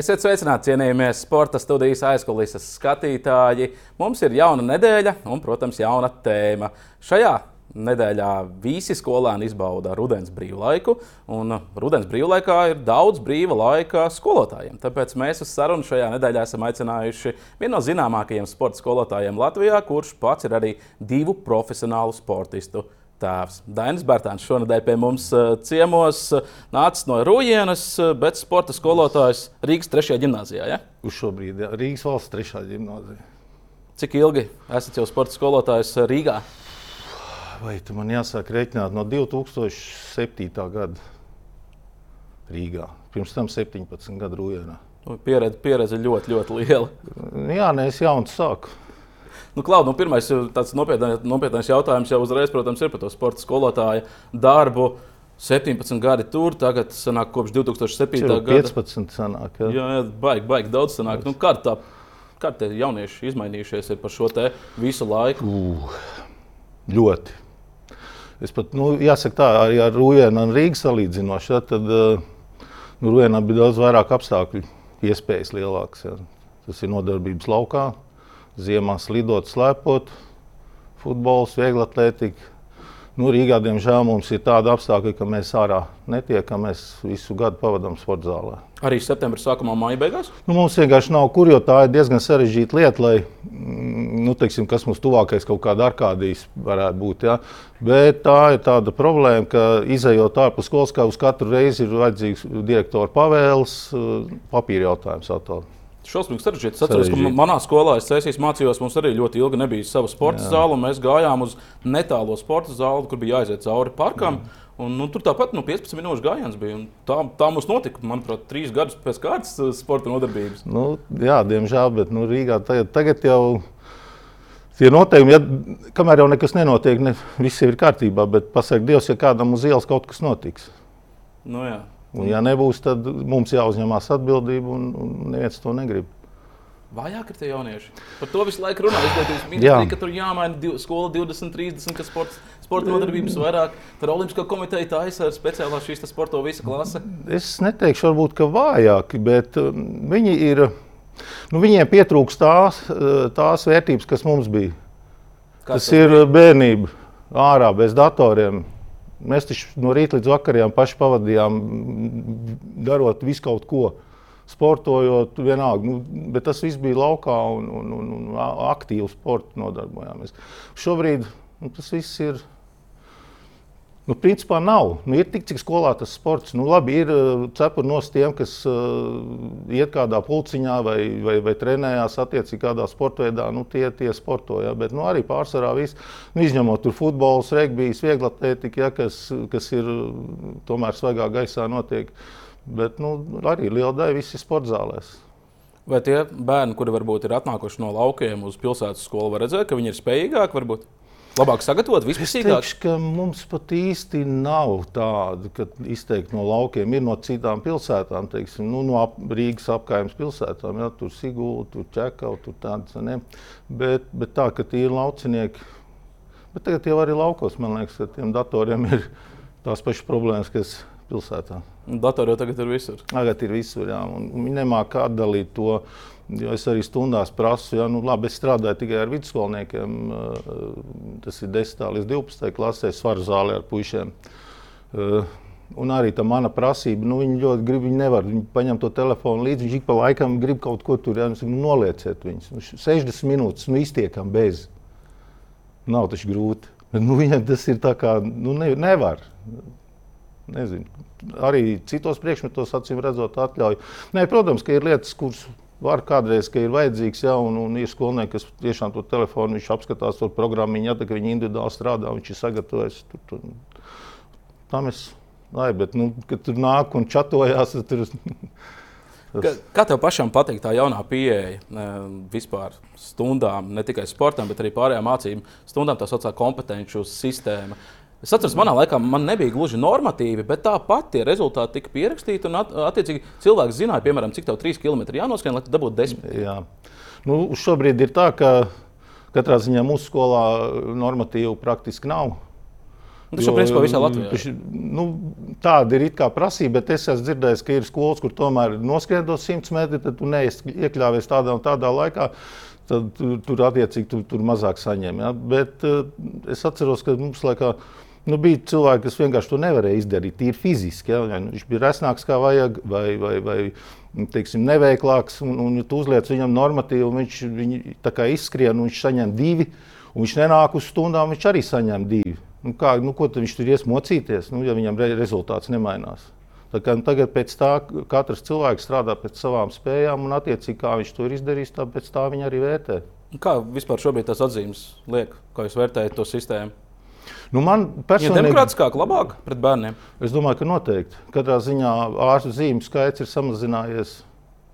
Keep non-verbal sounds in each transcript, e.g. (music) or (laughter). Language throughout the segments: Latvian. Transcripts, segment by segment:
Esiet sveicināti, cienījamie sporta studijas aizkulisēs skatītāji. Mums ir jauna nedēļa un, protams, jauna tēma. Šajā nedēļā visi skolēni izbauda rudens brīvlaiku, un rudens brīvlaikā ir daudz brīva laika skolotājiem. Tāpēc mēs uz sarunu šajā nedēļā esam aicinājuši vienu no zināmākajiem sporta skolotājiem Latvijā, kurš pats ir arī divu profesionālu sportistu tēvs. Dainis Bērtāns šonadēļ pie mums eh, ciemos eh, nācis no Rūjienas, eh, bet sporta skolotājs Rīgas 3. gimnājā. Ja? Uz šo brīdi ja? Rīgas valsts 3. gimnājā. Cik ilgi esat jau sporta skolotājs Rīgā? Vai tu man jāsāk rēķināt no 2007. gada Rīgā? Pirms tam 17 gadu. Nu, pieredze, pieredze ļoti, ļoti liela. Jā, nē, es jaunu sāku. Nu, Klaud, nu, pirmais nopietnais, nopietnais jautājums jau uzreiz, protams, ir par to sporta skolotāja darbu. 17 gadi tur, tagad sanāk kopš 2007. gada. 15 sanāk. Jā, jā, jā baigi, baigi daudz sanāk. Nu, kā tā, kā tie jaunieši izmainījušies par šo te visu laiku? Uh, ļoti. Es pat, nu, jāsaka tā, arī ar Rūjēnu un Rīgas salīdzinoši, ja, tad uh, nu, Rūjēnā bija daudz vairāk apstākļu, iespējas lielākas. Ja. Tas ir nodarbības laukā, ziemā slidot, slēpot, futbols, viegla atletika. Nu, Rīgā, diemžēl, mums ir tāda apstākļa, ka mēs ārā netiekam. Mēs visu gadu pavadām sporta zālē. Arī septembris sākumā, maija beigās? Nu, mums vienkārši nav kur, jo tā ir diezgan sarežģīta lieta, lai, mm, nu, teiksim, kas mums tuvākais kaut kāda arkādijas varētu būt. Ja? Bet tā ir tāda problēma, ka izējot ārpus skolas, kā uz katru reizi ir vajadzīgs direktora pavēles, papīra jautājums atkal. Šausmīgi sarežģīti. Es atceros, ka manā skolā es sesijas mācījos, mums arī ļoti ilgi nebija sava sporta Jā. zāle. Mēs gājām uz netālo sporta zāli, kur bija jāiziet cauri parkam. Jā. Un, nu, tur tāpat nu, 15 minūšu gājiens bija. Tā, tā mums notika, manuprāt, trīs gadus pēc kārtas uh, sporta nodarbības. Nu, jā, diemžēl, bet nu, Rīgā tagad, tagad jau tie noteikumi, ja, kamēr jau nekas nenotiek, ne, viss ir kārtībā. Bet pasak Dievs, ja kādam uz ielas kaut kas notiks. Nu, jā. Un, ja nebūs, tad mums jāuzņemās atbildība, un, un neviens to negrib. Vājāk ir tie jaunieši. Par to visu laiku runā. Izglītības ministrija, ka tur jāmaina div, skola 20, 30, ka sports, sporta nodarbības vairāk. Tur Olimpiskā komiteja taisa ar speciālā šīs sporta visu klase. Es neteikšu, varbūt, ka vājāki, bet um, viņi ir. Nu, viņiem pietrūkst tās, uh, tās vērtības, kas mums bija. Kā tas ir bērnība, ārā bez datoriem, Mēs taču no rīta līdz vakariem paši pavadījām, darot visu kaut ko, sportojot, vienalga. Nu, bet tas viss bija laukā un, un, un, un aktīvi sporta nodarbojāmies. Šobrīd nu, tas viss ir Nu, principā nav. Nu, ir tik, cik skolā tas sports. Nu, labi, ir uh, cepuri no tiem, kas uh, iet kādā pulciņā vai, vai, vai trenējās attiecīgi kādā sporta veidā. Nu, tie, tie sportoja, bet nu, arī pārsvarā viss, nu, izņemot tur futbols, regbijs, viegla atletika, ja, kas, kas ir tomēr svaigā gaisā notiek. Bet nu, arī liela daļa viss ir sporta zālēs. Vai tie bērni, kuri varbūt ir atnākuši no laukiem uz pilsētas skolu, var redzēt, ka viņi ir spējīgāki varbūt? Labāk sagatavot, vispār mums pat īsti nav tāda, ka izteikti no laukiem ir no citām pilsētām, teiksim, nu, no ap, Rīgas apgājuma pilsētām, ja, tur Sigūda, tur Čekava, tur tādas ne. Bet, bet tā, ka tie ir laucinieki, bet tagad jau arī laukos, man liekas, ka tiem datoriem ir tās pašas problēmas, kas pilsētā. Datori jau tagad ir visur. Tagad ir visur, jā, viņi nemāk atdalīt to es arī stundās prasu, ja nu, labi, es strādāju tikai ar vidusskolniekiem. Eh, tas ir 10. līdz 12. klasē, svaru zālē ar puikiem. Eh, un arī tā mana prasība, nu, viņi ļoti grib, viņi nevar. Viņi paņem to telefonu līdzi, viņš ik pa laikam grib kaut ko tur, ja nu, nolieciet viņus. Nu, 60 minūtes, nu, iztiekam bez. Nav taču grūti. Nu, viņam tas ir tā kā, nu, ne, nevar. Nezinu. Arī citos priekšmetos, acīm redzot, atļauj. Nē, protams, ka ir lietas, kuras Var kādreiz, ka ir vajadzīgs, ja, un, un ir skolnieki, kas tiešām to telefonu viņš apskatās, to programmu, ja tā, viņi individuāli strādā, viņš ir sagatavojis. Tur, tur. Tā mēs, lai, bet, nu, kad tur nāk un čatojās, tur. (laughs) Kā, kā tev pašam patīk tā jaunā pieeja vispār stundām, ne tikai sportam, bet arī pārējām mācībām, stundām tā saucamā kompetenci sistēma? Es atceros, manā laikā man nebija gluži normatīvi, bet tāpat tie rezultāti tika pierakstīti. Un, at, attiecīgi, cilvēks zināja, piemēram, cik tālu 3 km jānoskrien, lai dabūtu 10. Jā. Nu, šobrīd ir tā, ka katrā ziņā mūsu skolā normatīvu praktiski nav. Nu, tas jau principā visā Latvijā. Nu, tāda ir prasība, bet es esmu dzirdējis, ka ir skolas, kur tomēr noskriedos 100 metri, tad tu neiekļāvies tādā un tādā laikā. Tad tur, tur attiecīgi tur, tur mazāk saņem. Ja? Bet uh, es atceros, ka mums laikā nu, bija cilvēki, kas vienkārši to nevarēja izdarīt. Tīri fiziski. Ja? Nu, viņš bija resnāks kā vajag, vai, vai, vai teiksim, neveiklāks, un, un tu uzliec viņam normatīvu, viņš izskrien, un viņš saņem divi, viņš nenāk uz stundām, viņš arī saņem divi. Nu, kā, nu, ko viņš tur ies mocīties, nu, ja viņam re rezultāts nemainās? Kā, nu, tagad tā katrs cilvēks strādā pēc savām spējām, un attiecīgi kā viņš to ir izdarījis, tā pēc tā viņa arī vērtē. Kā vispār šobrīd tās atzīmes liek, kā jūs vērtējat to sistēmu? Nu, man personīgi ir demokrātiskāk, labāk pret bērniem. Es domāju, ka noteikti. Katrā ziņā ārstu zīmju skaits ir samazinājies.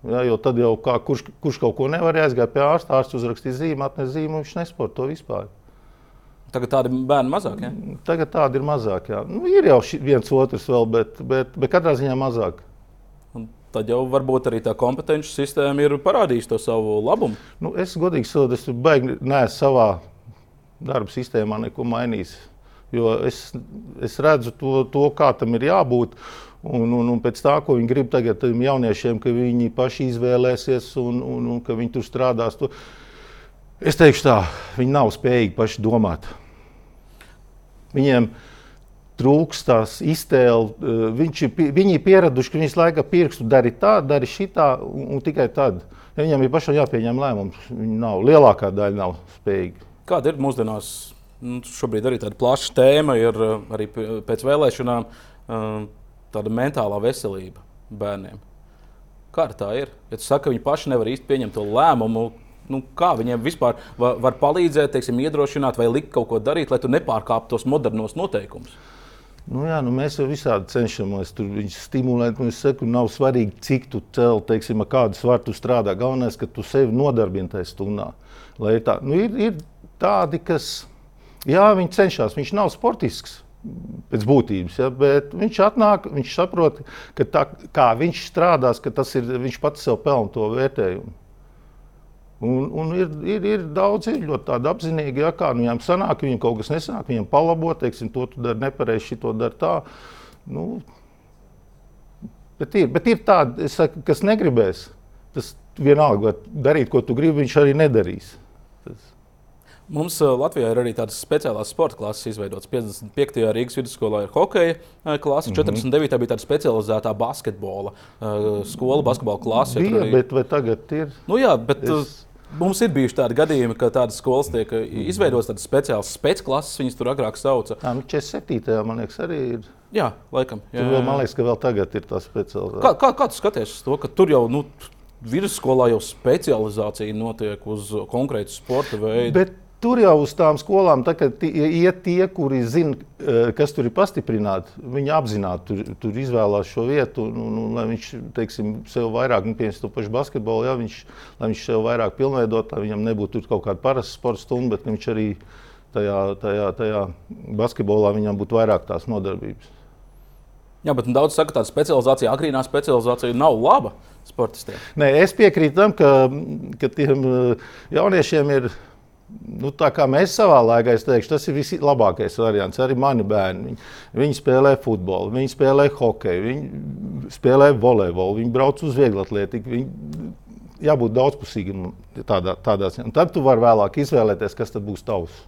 Ja, jo tad jau kā, kurš, kurš kaut ko nevarēja aizgāt pie ārsta, ārsts uzrakstīja zīmi, atnesa zīmi, viņš nesporto vispār. Tagad tādi bērni mazāk. Ja? Tagad tādi ir mazāk. Jā. Nu, ir jau viens otrs vēl, bet, bet, bet katrā ziņā mazāk. Un tad jau varbūt arī tā kompetenci sistēma ir parādījusi to savu labumu. Nu, es godīgi sakot, es baigi neesmu savā darba sistēmā neko mainījis. Jo es, es redzu to, to, kā tam ir jābūt. Un, un, un pēc tā, ko viņi grib tagad jauniešiem, ka viņi paši izvēlēsies un, un, un ka viņi tur strādās. To, Es teikšu tā, viņi nav spējīgi paši domāt. Viņiem trūks tās iztēles. Eh, viņi ir pieraduši, ka viņas laika pirkstu dari tā, dari šitā, un, un tikai tad. Ja viņam ir pašam jāpieņem lēmums. Viņi nav, lielākā daļa nav spējīgi. Kāda ir mūsdienās? Nu, šobrīd arī tāda plaša tēma ir eh, arī pēc vēlēšanām eh, tāda mentālā veselība bērniem. Kā tā ir? Ja tu saki, ka viņi paši nevar īsti pieņemt to lēmumu, nu, kā viņiem vispār var, var palīdzēt, teiksim, iedrošināt vai likt kaut ko darīt, lai tu nepārkāptu tos modernos noteikumus? Nu jā, nu mēs jau visādi cenšamies viņus stimulēt. Es saku, nav svarīgi, cik tu cel, teiksim, kādu svaru tu strādā. Galvenais, ka tu sevi nodarbini tajā stundā. Lai tā, nu ir, ir tādi, kas, jā, cenšas, viņš nav sportisks pēc būtības. Ja, viņš atnāk, viņš saprot, ka tā, kā viņš strādās, ka tas ir viņš pats sev pelna to vērtējumu. Un, un ir, ir, ir daudz ir ļoti tādi apzinīgi, ja kā nu, viņiem sanāk, viņiem kaut kas nesanāk, viņiem palabot, teiksim, to tu dari nepareizi, šito dari tā. Nu, bet ir, bet ir tādi, saku, kas negribēs. Tas vienalga darīt, ko tu gribi, viņš arī nedarīs. Mums Latvijā ir arī tādas speciālās sporta klases izveidotas. 55. Rīgas vidusskolā ir hokeja klase, mm -hmm. 49. bija tāda specializētā basketbola skola, basketbola klase. Bija, arī... bet vai tagad ir? Nu jā, bet es... Mums ir bijuši tādi gadījumi, ka tādas skolas tiek izveidotas, tādas speciālas spēcklases, viņas tur agrāk sauca. Jā, nu 47. man liekas, arī ir. Jā, laikam. Jā, tur vēl, man liekas, ka vēl tagad ir tā specializācija. Kā, kā, kā tu skaties uz to, ka tur jau nu, vidusskolā jau specializācija notiek uz konkrētu sporta veidu? Bet Tur jau uz tām skolām iet tie, kuri zina, eh, kas tur ir pastiprināti. Viņi apzināti tur, tur izvēlās šo vietu, un, un, un lai viņš teiksim, sev vairāk, nu, piemēram, to pašu basketbolu, ja, viņš, lai viņš sev vairāk pilnveidot, lai viņam nebūtu kaut kāda parasta sporta stunda, bet viņš arī tajā, tajā, tajā basketbolā viņam būtu vairāk tās nodarbības. Jā, bet daudz saka, ka tāda specializācija, agrīnā specializācija nav laba sportistiem. Nē, es piekrītu tam, ka, ka tiem eh, jauniešiem ir Nu, tā kā mēs savā laikā, es teikšu, tas ir vislabākais variants. Arī mani bērni. Viņi, viņi spēlē futbolu, viņi spēlē hokeju, viņi spēlē volejbolu, viņi brauc uz vieglatlētiku. Viņi, jābūt daudzpusīgam tādā, tādā ziņā. Tad tu vari vēlāk izvēlēties, kas būs tavs.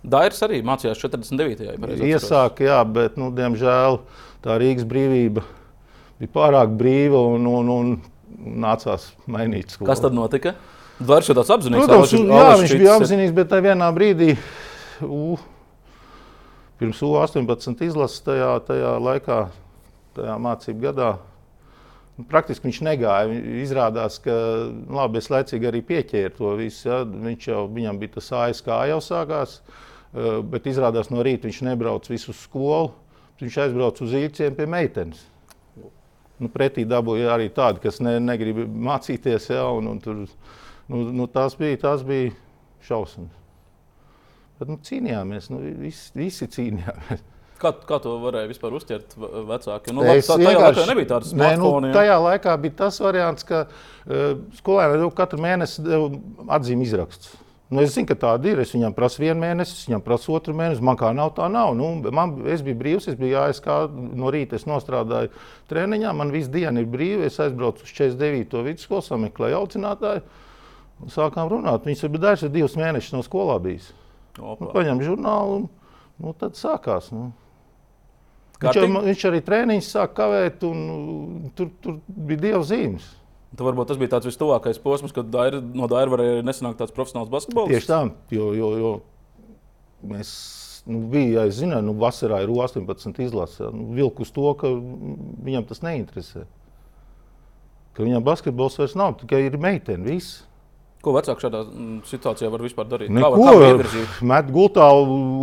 Dairis arī mācījās 49. Iesāka, jā, bet, nu, diemžēl, tā Rīgas brīvība bija pārāk brīva un, un, un nācās mainīt skolu. Kas tad notika? Dārš jau tāds apzinīgs. Protams, alaši, jā, alaši viņš bija apzinīgs, bet vienā brīdī, u, pirms U18 izlases tajā, tajā laikā, tajā mācību gadā, nu, praktiski viņš negāja. Izrādās, ka nu, labi, es laicīgi arī pieķēru to visu. Ja. Viņš jau, viņam bija tas ASK jau sākās, bet izrādās no rīta viņš nebrauc visu skolu. Viņš aizbrauca uz īrciem pie meitenes. Nu, pretī dabūja arī tādi, kas ne, negrib mācīties. Ja, un, un tur, Nu, nu, tās, bija, tās bija šausmas. Bet nu, cīnījāmies, nu, visi, visi cīnījāmies. Kā, kā to varēja vispār uztvert vecāki? Nu, labi, tā, tajā laikā nebija tādas smartphone. Nu, tajā laikā bija tas variants, ka uh, skolēniem katru mēnesi deva atzīmi izrakstus. Nu, es zinu, ka tāda ir. Es viņam prasu vienu mēnesi, es viņam prasu otru mēnesi. Man kā nav, tā nav. Nu, man, es biju brīvs, es biju ASK no rīta. Es strādāju treniņā, man visu dienu ir brīva. Es aizbraucu uz 49. vidusskolu, sameklēju audzinātāju. Sākām runāt. Viņš bija dažs divus mēnešus no skolā bijis. Nu, paņem žurnālu un nu, tad sākās. Nu. Viņš, jau, viņš arī treniņš sāk kavēt, un tur, tur bija dieva zīmes. Tad varbūt tas bija tāds vistuvākais posms, kad dair, no Daira varēja nesanākt tāds profesionāls basketbols. Tieši tā, jo, jo, jo mēs nu, bija, ja es zināju, nu, vasarā ir 18 izlase. Nu, vilku uz to, ka viņam tas neinteresē. Ka viņam basketbols vairs nav, tikai ir meitene. Viss. Ko vecāki šādā mm, situācijā var vispār darīt? Neko, kā met gultā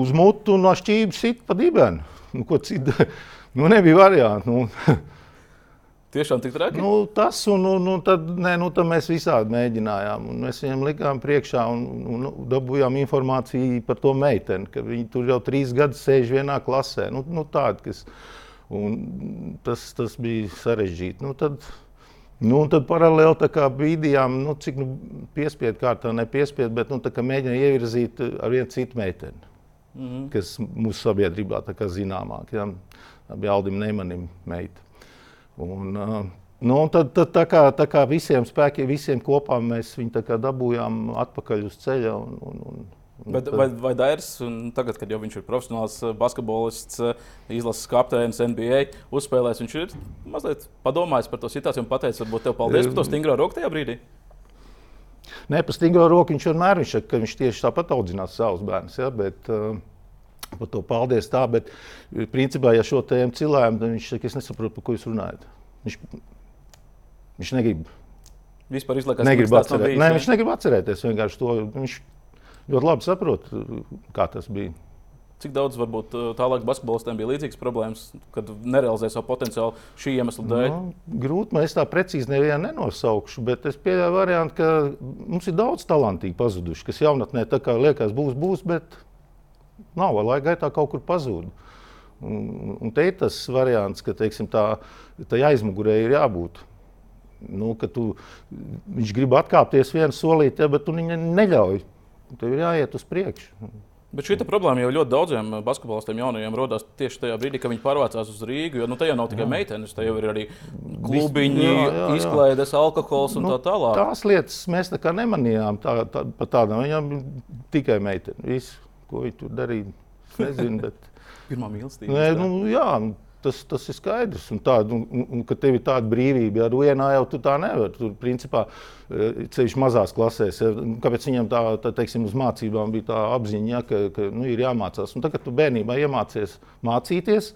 uz mutu un no šķības sit pa dibenu. Nu, ko citu? Nu, nebija variantu. Nu. (laughs) Tiešām tik traki? Nu, tas, un, un, un tad, nē, nu, tad mēs visādi mēģinājām. Mēs viņiem likām priekšā un, un dabūjām informāciju par to meiteni, ka viņi tur jau trīs gadus sēž vienā klasē. Nu, nu, tād, kas, tas, tas bija sarežģīti. Nu, tad, Nu, tad paralēli bīdījām, nu, cik nu, piespiedu kārtā, nepiespiedu, bet nu, mēģinājām ievirzīt ar vienu citu meiteni, mm -hmm. kas mūsu sabiedrībā zināmāk. Ja? Tā bija Aldim Neimanim meita. Un, uh, nu, un tad, tad tā, kā, tā kā visiem spēkiem, visiem kopā mēs viņu dabūjām atpakaļ uz ceļa. Un, un, un, Bet, tad... vai, vai Dairis, tagad, kad viņš ir profesionāls eh, basketbolists, eh, izlases kapteinis NBA, uzspēlējis, viņš ir mazliet padomājis par to situāciju un pateicis, varbūt tev paldies par to stingro roku tajā brīdī? Nē, par stingro roku viņš vienmēr viņš viņš tieši tāpat audzinās savus bērnus. Ja, bet, uh, Par to paldies. Tā, bet, principā, ja šo tēmu cilvēkam, tad viņš saka, es nesaprotu, par ko jūs runājat. Viņš, viņš negrib. Vispār izlaikas, negrib atcerēt. Bijis, Nē, viņš negrib atcerēties vienkārši to. Viņš, ļoti labi saprotu, kā tas bija. Cik daudz varbūt uh, tālāk basketbolistiem bija līdzīgas problēmas, kad nerealizēja savu potenciālu šī iemesla dēļ? Nu, grūti, man es tā precīzi nevienu nenosaukšu, bet es pieļauju variantu, ka mums ir daudz talantīgi pazuduši, kas jaunatnē tā kā liekas būs, būs, bet nav, laika gaitā kaut kur pazūd. Un, un te ir tas variants, ka teiksim, tā, tā aizmugurē ir jābūt. Nu, tu, viņš grib atkāpties vienu solīti, ja, bet tu viņam neļauj. Tev ir jāiet uz priekšu. Bet šī problēma jau ļoti daudziem basketbolistiem jaunajiem rodas tieši tajā brīdī, kad viņi pārvācās uz Rīgu. Jo nu, tajā nav tikai jā. meitenes, tajā ir arī klubiņi, jā, jā, jā. izklaides, alkohols un nu, tā tālāk. Tās lietas mēs tā kā nemanījām tā, tā, par tādām. Viņam tikai meitenes. Visu, ko viņi tur darīja, nezinu. Bet... (laughs) Pirmā mīlestība. Nu, jā, Tas, tas ir skaidrs. Un, tā, un, un, un ka tev ir tāda brīvība, ja Ruenā jau tu tā nevari. Tur, principā, eh, ceļš mazās klasēs, ja, kāpēc viņam tā, tā teiksim, uz mācībām bija tā apziņa, ja, ka, ka nu, ir jāmācās. Un tagad, tu bērnībā iemācies mācīties,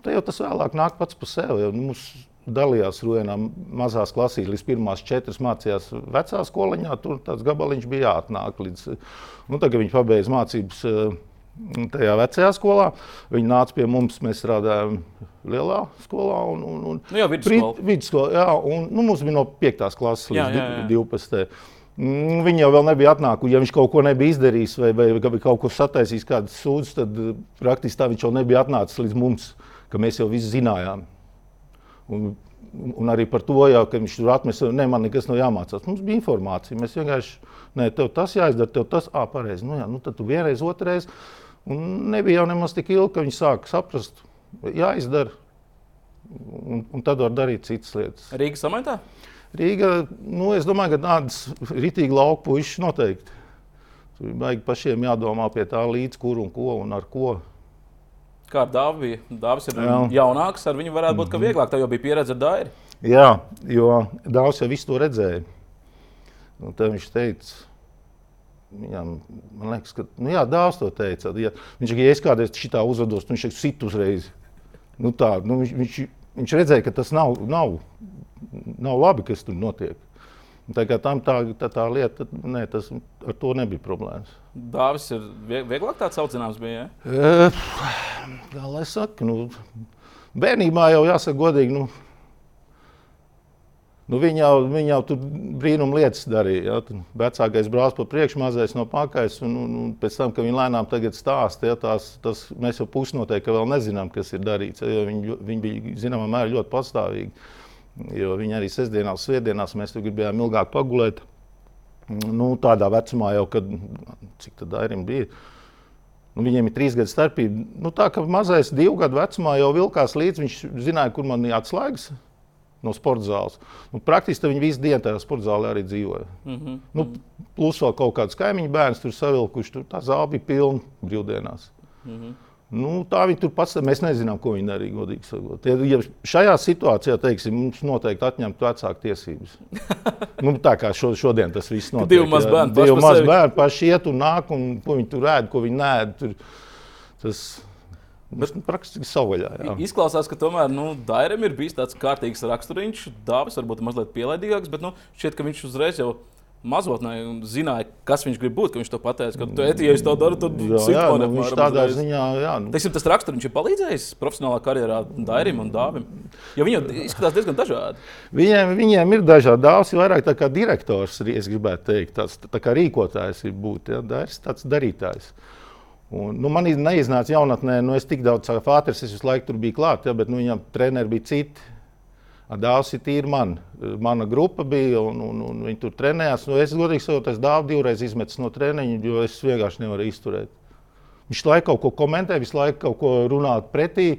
tad jau tas vēlāk nāk pats par sevi. Ja, nu, dalījās Ruenā mazās klasīs, līdz pirmās četras mācījās vecā skoliņā, tur tāds gabaliņš bija jāatnāk līdz. Nu, tagad viņš pabeidz mācības eh, tajā vecajā skolā. Viņi nāca pie mums, mēs strādājām lielā skolā. Un, un, un, nu, jā, vidusskola. vidusskola jā, un, nu, mums bija no 5. klases līdz jā, jā, jā. 12. Mm, viņi jau vēl nebija atnākuši. Ja viņš kaut ko nebija izdarījis vai, vai, vai kaut ko sataisījis, kādas sūdzes, tad eh, praktiski tā viņš jau nebija atnācis līdz mums, ka mēs jau visu zinājām. Un, un arī par to, jau, ka viņš tur atmesa, ne, man nekas nav jāmācās. Mums bija informācija. Mēs vienkārši, nē, tev tas jāizdara, tev tas, ah, pareizi. Nu, jā, nu, tad tu vienreiz, otrreiz. Un nebija jau nemaz tik ilgi, ka viņi sāka saprast, jāizdara. Un, un tad var darīt citas lietas. Rīga samaitā? Rīga, nu, es domāju, ka tādas ritīgi lauku puikas noteikti. Tur baigi pašiem jādomā pie tā, līdz kur un ko un ar ko. Kā ar Dāvu bija? Dāvs ir Jā. jaunāks, ar viņu varētu būt mm -hmm. vieglāk. Tev jau bija pieredze ar Dāri. Jā, jo Dāvs jau visu to redzēja. Un tad viņš teica, Viņam, man liekas, ka nu, jā, dāvs to teica. Ja, viņš ja es kādreiz šitā uzvedos, tad viņš teica, sit uzreiz. Nu, tā, nu, viņš, viņš, viņš redzēja, ka tas nav, nav, nav labi, kas tur notiek. Tā kā tam tā, tā, tā lieta, nē, tas ar to nebija problēmas. Dāvis ir vieglāk tāds audzināms bija, ja? Kā lai saka, nu, bērnībā jau jāsaka godīgi, nu, Nu, viņa, jau, viņa jau tur brīnum lietas darīja. Ja? Vecākais brālis pa priekšu, mazais no pakaļ. Un, un, un pēc tam, kad viņi lēnām stāsta, ja, tās, tas, mēs jau pusnoteikti vēl nezinām, kas ir darīts. Ja, viņi, viņi bija zināmā mērā ļoti pastāvīgi. Jo viņi arī sestdienās, svētdienās mēs tur gribējām ilgāk pagulēt. nu, tādā vecumā jau, kad cik tad Dairim bija. Nu, viņiem ir trīs gadu starpība. Nu, tā kā mazais divu gadu vecumā jau vilkās līdzi, viņš zināja, kur man ir atslēgas no sporta zāles. Nu, praktiski viņi visu dienu tajā sporta zālē arī dzīvoja. Mm -hmm. nu, plus vēl kaut kāds kaimiņu bērns tur savilkuši. Tur tā zāle bija pilna brīvdienās. Mm -hmm. Nu, tā viņi tur pats, mēs nezinām, ko viņi darīja. Godīgi sakot, ja šajā situācijā, teiksim, mums noteikti atņemtu vecāku tiesības. (laughs) nu, tā kā šo, šodien tas viss notiek. Divi mazi bērni, divi mazi bērni paši iet un nāk, un ko viņi tur ēd, ko viņi nē. Tur, tas, Bet praktiski savvaļā. Jā. Izklausās, ka tomēr nu, Dairam ir bijis tāds kārtīgs raksturiņš. Dāvis varbūt mazliet pielaidīgāks, bet nu, šķiet, ka viņš uzreiz jau mazotnē zināja, kas viņš grib būt. Viņš to pateica, ka, eti, ja es to daru, tad jā, jā, nu, viņš tādā uzreiz. ziņā, jā. Nu. Teiksim, tas raksturiņš ir palīdzējis profesionālā karjerā Dairim un Dāvim. Jo viņi izskatās diezgan dažādi. Viņiem, viņiem ir dažādi. Dāvs ir vairāk kā direktors, es gribētu teikt, tāds tā kā rīkotājs ir būt. Ja? Dairis tāds darītājs. Un, nu, man neiznāca jaunatnē, nu, es tik daudz kā Fāters, es visu laiku tur biju klāt, ja, bet nu, viņam treneri bija citi. Dāvs ir tīri man. Mana grupa bija, un, un, un viņi tur trenējās. Nu, es godīgi sakot, es dāvu divreiz izmetu no treniņa, jo es vienkārši nevaru izturēt. Viņš laiku kaut ko komentē, visu laiku kaut ko runā pretī,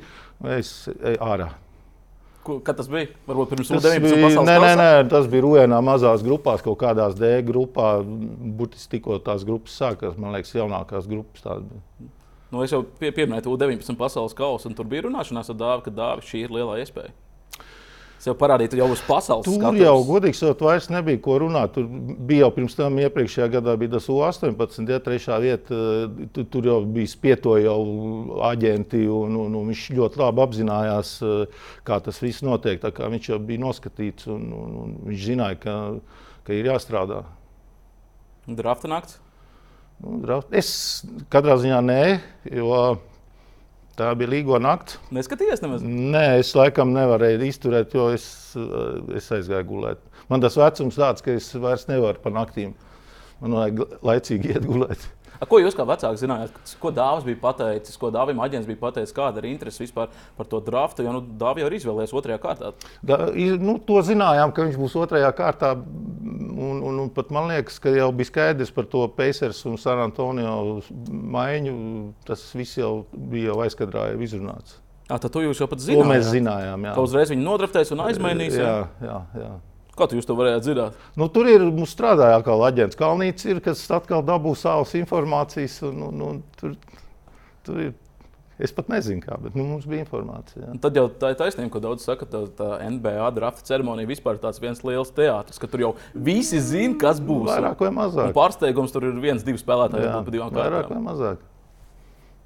es ārā. Kad tas bija? Varbūt pirms tam bija. Nē, nē, nē, tas bija Ruēnā mazās grupās, kaut kādās D grupā. Burtiski tikko tās grupas sākās, man liekas, jaunākās grupas. Nu, es jau pie, pieminēju U-19 pasaules kausu, un tur bija runāšanās ar Dāvidu, ka Dāvis šī ir lielā iespēja sev parādīt jau uz pasaules. Tur skaturs. jau, godīgi sakot, vairs nebija ko runāt. Tur bija jau pirms tam, iepriekšējā gadā bija tas U-18, ja trešā vieta. Tur, tur jau bija spietoja jau aģenti, un, un, un viņš ļoti labi apzinājās, kā tas viss notiek. Viņš jau bija noskatīts, un, un, un viņš zināja, ka, ka ir jāstrādā. Drafta nakts? Nu, draft. Es katrā ziņā nē, jo Tā bija līgo nakts. Neskatījies nemaz? Nē, es laikam nevarēju izturēt, jo es, eh, es aizgāju gulēt. Man tas vecums tāds, ka es vairs nevaru pa naktīm. Man vajag laicīgi iet gulēt. A, ko jūs kā vecāki zinājāt? Ko Dārzs bija pateicis, ko Dāvim aģents bija pateicis, kāda ir interese vispār par to draftu? Jo nu, Dāvija jau ir izvēlējies otrajā kārtā. Da, nu, to zinājām, ka viņš būs otrajā kārtā. Un, un, un pat man liekas, ka jau bija skaidrs par to Pacers un San Antonio maiņu. Tas viss jau bija jau aizkadrā jau izrunāts. À, tad jūs jau pat zinājāt. To mēs zinājām. Jā. Ka uzreiz viņi nodraftēs un aizmainīs. Jā, jā, jā. Kā jūs to varējāt zināt? Nu, tur ir mums strādāja kā aģents Kalnīts, ir, kas atkal dabū savas informācijas. Un, un, un, tur, tur ir, es pat nezinu, kā, bet nu, mums bija informācija. Tad jau tā ir taisnība, ko daudz saka, ka tā, tā NBA drafta ceremonija vispār ir tāds viens liels teātris, ka tur jau visi zina, kas būs. Vairāk vai mazāk. Un pārsteigums tur ir viens, divi spēlētāji. Jā, divām vairāk vai mazāk.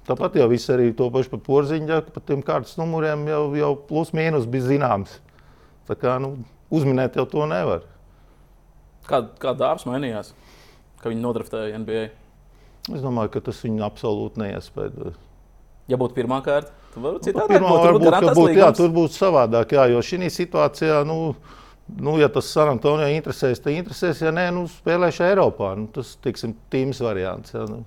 Tāpat jau viss arī to pašu par porziņu, ka par tiem kārtas numuriem jau, jau plus mīnus bija zināms. Tā kā, nu, uzminēt jau to nevar. Kā, kā dāvs mainījās, ka viņi nodraftēja NBA? Es domāju, ka tas viņu absolūti neiespēja. Ja būtu pirmā kārta, tad varbūt citādi. Pirmā, varbūt, varbūt, būt, jā, tur būtu savādāk, jā, jo šī situācijā, nu, nu, ja tas San Antonio interesēs, tad interesēs, ja nē, nu, spēlēšu Eiropā. Nu, tas, tiksim, tīms variants. Jā, nu.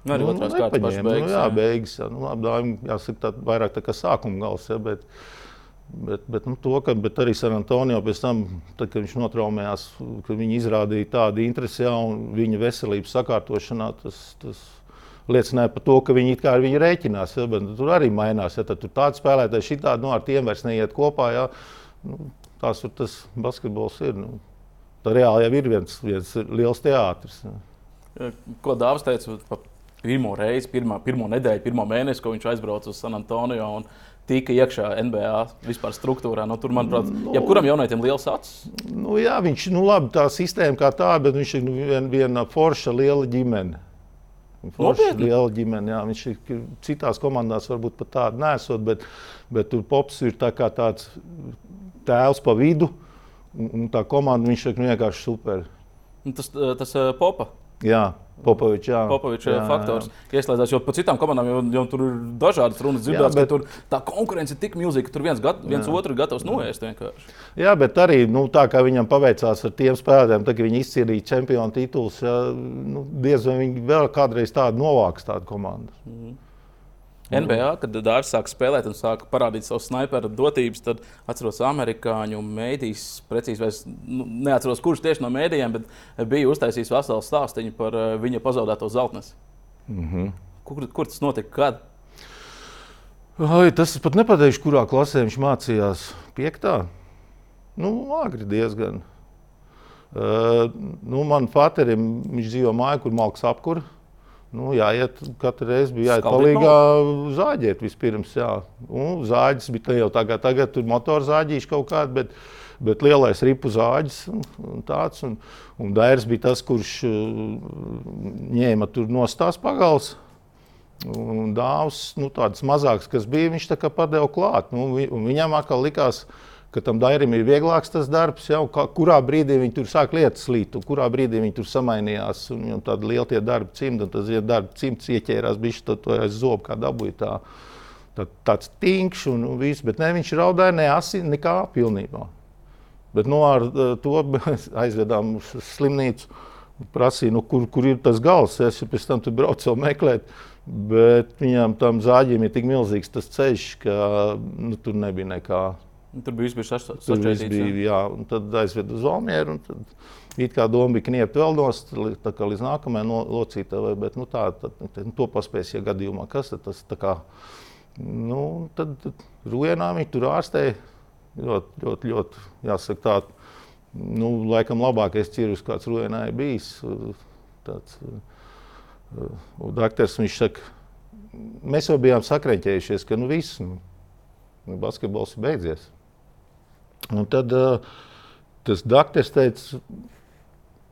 Nu, arī nu, otrās kārtas beigas. Nu, jā, beigas. Jā, nu, labi, jāsaka, tā, vairāk tā kā sākuma gals. Jā, bet, uh, Bet, bet, nu, to, ka, bet arī San Antonio pēc tam, tad, kad viņš notraumējās, ka viņi izrādīja tādu interesi jā, un viņa veselības sakārtošanā, tas, tas liecināja par to, ka viņi kā ar viņu rēķinās. Ja, bet tur arī mainās. Ja, tad tur tāds spēlētājs šitādi nu, ar tiem vairs neiet kopā. Ja, nu, tās tur tas basketbols ir. Nu, tā reāli jau ir viens, viens liels teātris. Ja. Ko Dārzs teica par pirmo reizi, pirmā, pirmo nedēļu, pirmo mēnesi, ko viņš aizbrauca uz San Antonio? Un, tika iekšā NBA vispār struktūrā. Nu, tur, manuprāt, nu, jebkuram jaunietim liels acis. Nu, jā, viņš nu, labi, tā sistēma kā tāda, bet viņš ir nu, vien, viena forša liela ģimene. Forša liela ģimene, jā, viņš ir citās komandās varbūt pat tāda nesot, bet, bet tur pops ir tā kā tāds tēls pa vidu, un, un tā komanda viņš ir vienkārši super. Tas, tas popa. Jā, Popovičs, jā, faktors ieslēdzās, jo par citām komandām jau, jau tur ir dažādas runas dzirdētas, bet tur tā konkurence ir tik milzīga, ka tur viens, gat, viens jā. otru gatavs noēst vienkārši. Jā, bet arī nu, tā kā viņam paveicās ar tiem spēlētājiem, tad, viņi izcīnīja čempionu titulus, jā, nu, diez vai viņi vēl kādreiz tādu novāks tādu komandu. Mm -hmm. NBA, kad Dārns sāka spēlēt un sāka parādīt savu sniperu dotības, tad atceros amerikāņu mēdīs, precīzi vairs nu, neatceros, kurš tieši no mēdījiem, bet bija uztaisījis veselu stāstu par uh, viņa pazaudēto zeltnesi. Mm -hmm. kur, kur tas notika? Kad? Ai, tas pat nepateikšu, kurā klasē viņš mācījās. Piektā? Nu, agri diezgan. Uh, nu, man paterim, viņš dzīvo mājā, kur malks apkurss. Nu, jāiet katru reizi, bija jāiet palīgā zāģēt vispirms. Jā. Nu, zāģis bija jau tagad, tagad tur motoru zāģīši kaut kādi, bet, bet lielais ripu zāģis un, un tāds. Un, un Dairis bija tas, kurš uh, ņēma tur nostās pagals. Un dāvs, nu, tādas mazākas, kas bija, viņš tā kā padeva klāt. Nu, viņam atkal likās, ka ka tam Dairim ir vieglāks tas darbs, jau, kā, kurā brīdī viņi tur sāk lietas slīt, un kurā brīdī viņi tur samainījās. Viņam tāda liela tie darba cimdi, un tas ja darba cimds ieķērās, bija to, to aiz zobu, kā dabūja tā, tā, tāds tīņš un, un viss, bet ne, viņš raudāja ne asi, nekā pilnībā. Bet no nu, ar to (laughs) aizvedām uz slimnīcu, prasīja, nu, kur, kur ir tas gals. Es pēc tam tur braucu vēl meklēt. Bet viņam tam zāģim ir tik milzīgs tas ceļš, ka nu, tur nebija nekā. Tur bija viss sašķelts. Jā, un tad aizveda uz Valmieru. It kā doma bija kniept vēl nost, tā kā līdz nākamajai no, locītavai, bet nu, tā, tad, tad, to paspēs, ja gadījumā kas tad tas tā kā, nu, tad, Rujenā viņi tur ārstēja ļoti, ļoti, ļoti, jāsaka tā, nu, laikam labākais cirurgs, kāds Rujenā ir bijis. Tāds, un daktars, viņš saka, mēs jau bijām sakreņķējušies, ka nu viss, nu, basketbols ir beidzies. Un tad uh, tas dakteris teica,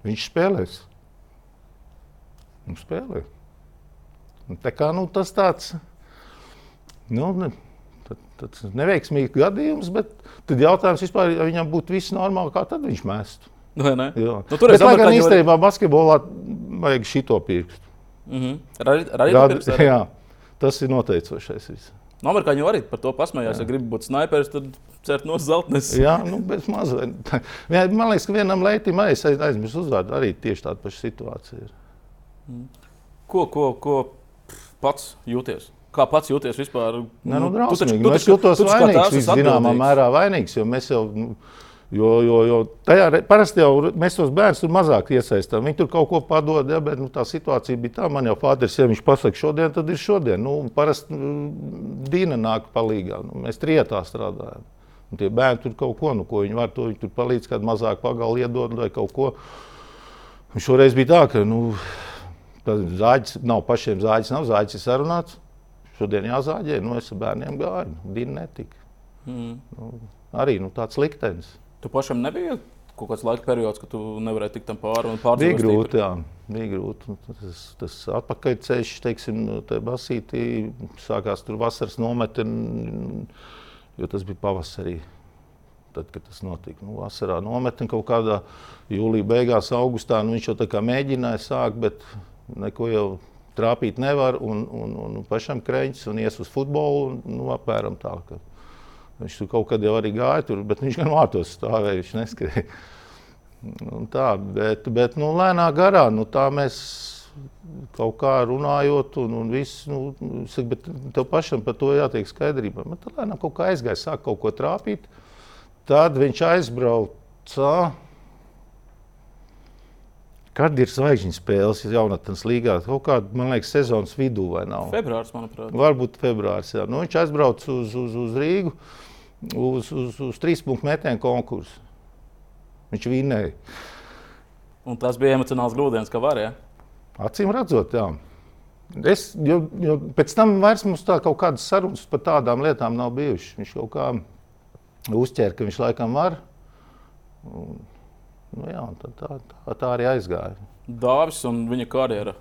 viņš spēlēs. Viņš spēlē. Un tā kā nu, tas tāds nu, ne, tāds neveiksmīgs gadījums, bet tad jautājums vispār, ja viņam būtu viss normāli, kā tad viņš mestu. Nu, tur ir gan īstenībā var... basketbolā vajag šito pirkstu. Mm -hmm. Radīt, radīt Rad, (laughs) jā, tas ir noteicošais. Viss. No amerikāņu arī par to pasmējās. Ja gribi būt sniperis, tad cert no zeltnes. Jā, nu, bez mazliet. (laughs) Man liekas, ka vienam leitim aiz, aizmirst uzvārdu arī tieši tāda paša situācija. Ir. Mm. Ko, ko, ko pats jūties? Kā pats jūties vispār? Nē, nu, drausmīgi. Tu taču, tu taču, nu, es jūtos vainīgs, zināmā mērā vainīgs, jo mēs jau. Nu, Jo, jo, jo tajā parasti jau mēs tos bērnus tur mazāk iesaistām. Viņi tur kaut ko padod, ja, bet nu, tā situācija bija tā. Man jau Fāders, ja viņš pasakā šodien, tad ir šodien. Nu, parasti nu, Dīna nāk palīdzīgā. Nu, mēs trietā strādājam. Un tie bērni tur kaut ko, nu, ko viņi var, to viņi tur palīdz, kādu mazāk pagalu iedod vai kaut ko. Un šoreiz bija tā, ka nu, zāģis nav pašiem zāģis, nav zāģis ir sarunāts. Šodien jāzāģē, nu es ar bērniem gāju, Dīna netika. Mm. Nu, arī nu, tāds liktenis. Tu pašam nebija kaut kāds laika periods, kad tu nevarēji tikt tam pāri un pārdzīvot? Bija grūti, jā, bija grūti. Tas, tas atpakaļceļš, teiksim, te basītī sākās tur vasaras nometni, jo tas bija pavasarī. Tad, kad tas notika, nu, vasarā nometni kaut kādā jūlijā, beigās, augustā, nu, viņš jau tā kā mēģināja sākt, bet neko jau trāpīt nevar, un, un, un pašam kreņķis un ies uz futbolu, un, nu, apmēram tā. Ka, Viņš tur kaut kad jau arī gāja, tur, bet viņš gan vārtos stāvēja, viņš neskrēja. Un tā, bet, bet nu, lēnā garā nu, tā mēs kaut kā runājot, un, un viss, nu, saka, bet tev pašam par to jātiek skaidrībā. Bet tā lēnām kaut kā aizgāja, sāk kaut ko trāpīt. Tad viņš aizbrauca. Kad ir zvaigžņu spēles, jau jaunatnes līgā? Kaut kādā, man liekas, sezonas vidū vai nav? Februārs, manuprāt. Varbūt februārs, jā. Nu, viņš aizbrauca uz, uz, uz Rīgu. Uz, uz, uz trīs punktu metienu konkursu. Viņš vinnēja. Un tas bija emocionāls grūdienis, ka varēja. Acīm redzot, jā. Es, jo, jo pēc tam vairs mums tā kaut kādas sarunas par tādām lietām nav bijušas. Viņš kaut kā uzķēra, ka viņš laikam var. Un, nu jā, tā, tā, tā, tā arī aizgāja. Dāvis un viņa karjera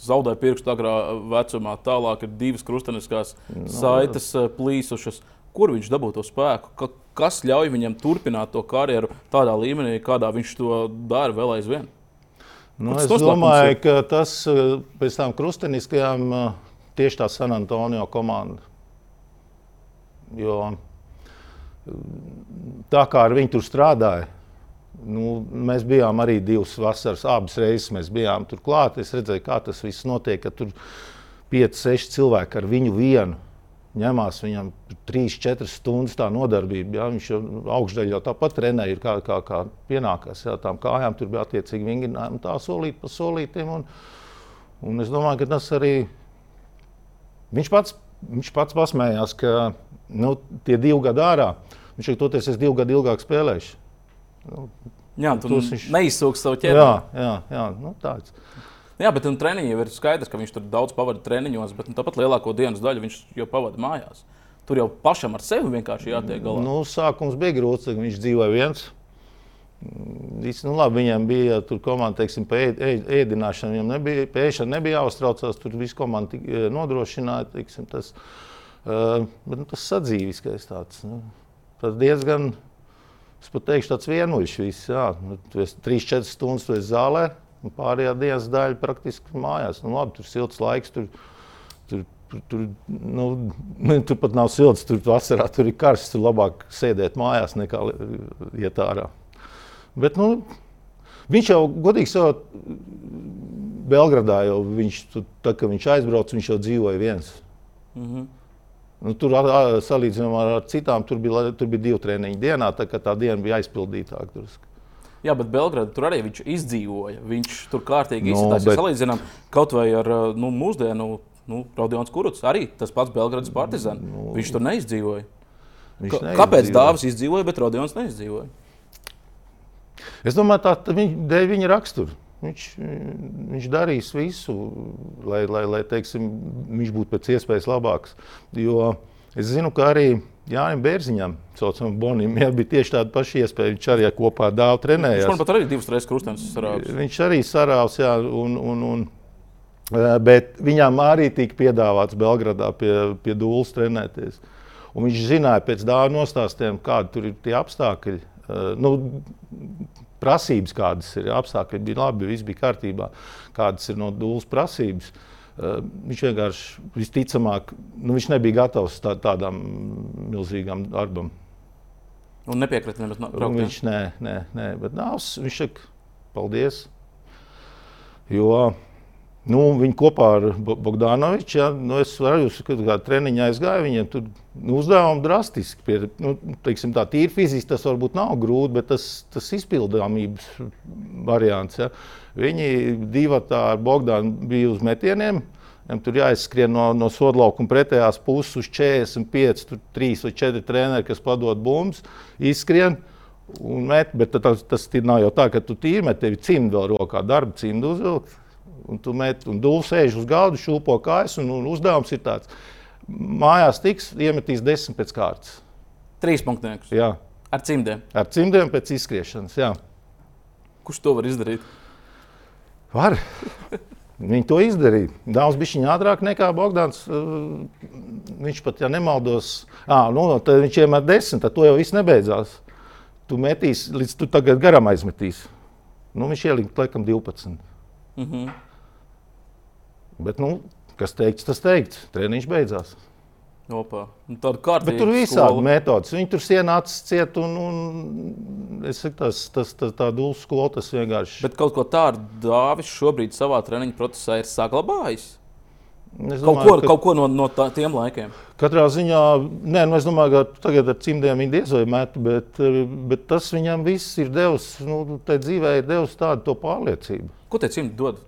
zaudēja pirkstu agrā vecumā. Tālāk ir divas krustveida nu, saites. Eh, plīsušas kur viņš dabū to spēku, ka, kas ļauj viņam turpināt to karjeru tādā līmenī, kādā viņš to dara vēl aizvien. Nu, es domāju, ka tas eh, pēc tam krusteniskajām eh, tieši tā San Antonio komanda. Jo tā kā ar viņu tur strādāja, nu, mēs bijām arī divas vasaras, abas reizes mēs bijām tur klāt. Es redzēju, kā tas viss notiek. Tur 5, 6 cilvēki ar viņu vienu. Ņemās viņam 3, 4 stundas tā nodarbība. Ja? Viņš jau augšdaļā jau tāpat trenēja, kā, kā, kā pienākās. Ja? Tām kājām tur bija attiecīgi vingrinājumi, tā solīt pa solītiem. Un, un es domāju, ka tas arī viņš pats, viņš pats pasmējās, ka nu, tie divi gadi ārā, viņš ir toties, es divu gadu ilgāk spēlēšu. Nu, jā, tu viņš... neizsūks savu ķēdi. Jā, jā, jā nu, tāds. Jā, bet treniņi jau ir skaidrs, ka viņš tur daudz pavadīja treniņos, bet nu, tāpat lielāko dienas daļu viņš jau pavadīja mājās. Tur jau pašam ar sevi vienkārši jātiek galā. Nu, sākums bija grūts, viņš dzīvoja viens. Viss, nu, labi, viņam bija tur komanda, teiksim, ēd, ēd, ēdināšanu. Viņam nebija, pēšana nebija jāuztraucās, tur viss komanda e, nodrošināja. Teiksim, tas, uh, bet, nu, tas sadzīviskais tāds. Nu, tas diezgan, es pat teikšu, tāds vienuļš viss. Jā. Nu, tu esi 3-4 stundas tu esi zālē un pārējā dienas daļa praktiski mājās. Nu, labi, tur silts laiks. Tur, tur, tur, nu, (laughs) tur pat nav silts, tur vasarā tur ir karsts. Tur labāk sēdēt mājās nekā iet ārā. Bet, nu, viņš jau godīgi sakot, Belgradā jau viņš, tā, viņš aizbrauca, viņš jau dzīvoja viens. Mm -hmm. Nu, tur salīdzinājumā ar citām, tur bija, tur bija divi treniņi dienā, tā, tā diena bija aizpildītāka. Drusku. Jā, bet Belgrādā tur arī viņš izdzīvoja. Viņš tur kārtīgi nu, izsmeļojās. Bet... Salīdzinām kaut vai ar nu, mūsdienu nu, Rodions Kuruts, arī tas pats Belgrādas partizans. Nu, viņš tur neizdzīvoja. Viņš Ka, kāpēc Dāvis izdzīvoja, bet Rodions neizdzīvoja? Es domāju, tā ir viņa rakstura. Viņš, viņš darīs visu, lai, lai, lai teiksim, viņš būtu pēc iespējas labāks. Jo es zinu, ka arī Jānis Bērziņam, saucamam Bonim, jā, bija tieši tāda paša iespēja. Viņš arī kopā dāvā trenējās. Viņš man pat arī divas reizes krustenis sarāvis. Viņš arī sarāvis, jā, un, un, un, bet viņam arī tika piedāvāts Belgradā pie, pie dūles trenēties. Un viņš zināja pēc dāvā nostāstiem, kādi tur ir tie apstākļi. Nu, prasības, kādas ir apstākļi, bija labi, viss bija kārtībā, kādas ir no dūles prasības. Uh, viņš vienkārši visticamāk, nu, viņš nebija gatavs tā, tādam milzīgam darbam. Un nepiekrīt nemaz no braukt. Viņš nē, nē, nē bet nāc, viņš saka, paldies. Jo nu, viņi kopā ar Bogdanoviču, ja, nu, es kad kā treniņā aizgāju, viņiem tur nu, uzdevumi drastiski. Pie, nu, teiksim, tā tīri fiziski tas varbūt nav grūti, bet tas, tas izpildāmības variants. Ja. Viņi divi ar Bogdānu bija uz metieniem. Viņam tur jāizskrien no, no soda laukuma pretējās puses uz 45, tur 3 vai 4 treneri, kas padod bumbas, izskrien un met. Bet tas, tas nav jau tā, ka tu tīri met, tev ir cimdi vēl rokā, darba cimdi uzvilkt. Un tu met, un dūle sēž uz galda, šūpo kājas, un, un uzdevums ir tāds. Mājās tiks iemetīs desmit pēc kārtas. Trīs punktniekus. Jā. Ar cimdiem. Ar cimdiem pēc izskriešanas. Jā. Kurš to var izdarīt? Var. Viņi to izdarīja. Daudz bija ātrāk nekā Bogdans. Viņš pat, ja nemaldos, à, nu, tad viņš iemet desmit, tad to jau viss nebeidzās. Tu metīsi, līdz tu tagad garam aizmetīsi. Nu, viņš ielika laikam 12. Mm -hmm. Bet, nu, kas teikts, tas teikts. Treniņš beidzās. Opa. Nu, Bet tur ir visādi metodi. Viņi tur ienāca ciet, un, un es saku, tas, tas, tas tā dūles skola tas vienkārši. Bet kaut ko tādu Dāvis šobrīd savā treniņa procesā ir saglabājis. Es domāju, kaut ko, ka, kaut ko no, no tā, tiem laikiem. Katrā ziņā, nē, nu es domāju, ka tagad ar cimdiem viņi diez vai met, bet, bet tas viņam viss ir devis, nu, tai dzīvē ir devis tādu pārliecību. Ko tie cimdi dod?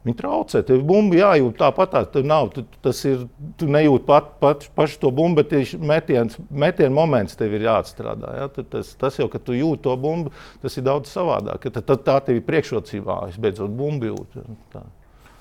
Viņi traucē, tev bumbu jājūt tāpat. Tā, nav, tu, tas ir, tu nejūti pat, pat, pašu to bumbu, bet tieši metiens, metiena moments tev ir jāatstrādā. Ja? Tas, tas jau, ka tu jūti to bumbu, tas ir daudz savādāk. Tad, tad tā tev ir priekšrocībā, es beidzot bumbu jūtu. Tā.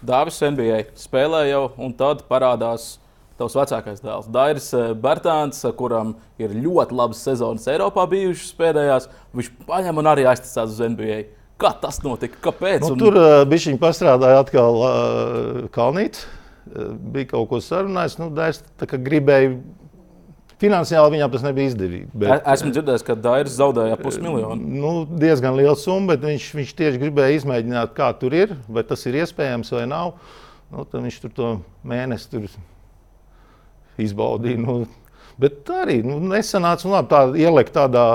Dāvis NBA spēlē jau, un tad parādās tavs vecākais dēls. Dairis eh, Bērtāns, kuram ir ļoti labas sezonas Eiropā bijušas pēdējās, viņš paņem un arī aiztasās uz NBA. Kā tas notika? Kāpēc? Nu, un... Tur uh, bija viņa pastrādāja atkal uh, Kalnīts. Uh, bija kaut ko sarunājis. Nu, es gribēju. Finansiāli viņam tas nebija izdevīgi. Bet, Esmu dzirdējis, ka Dairis zaudēja pusmiljonu. Nu, diezgan liela summa, bet viņš, viņš tieši gribēja izmēģināt, kā tur ir, vai tas ir iespējams vai nav. Nu, tad viņš tur to mēnesi tur izbaudīja. Nu, Bet arī nu, nesanāca nu, labi, tā ielikt tādā,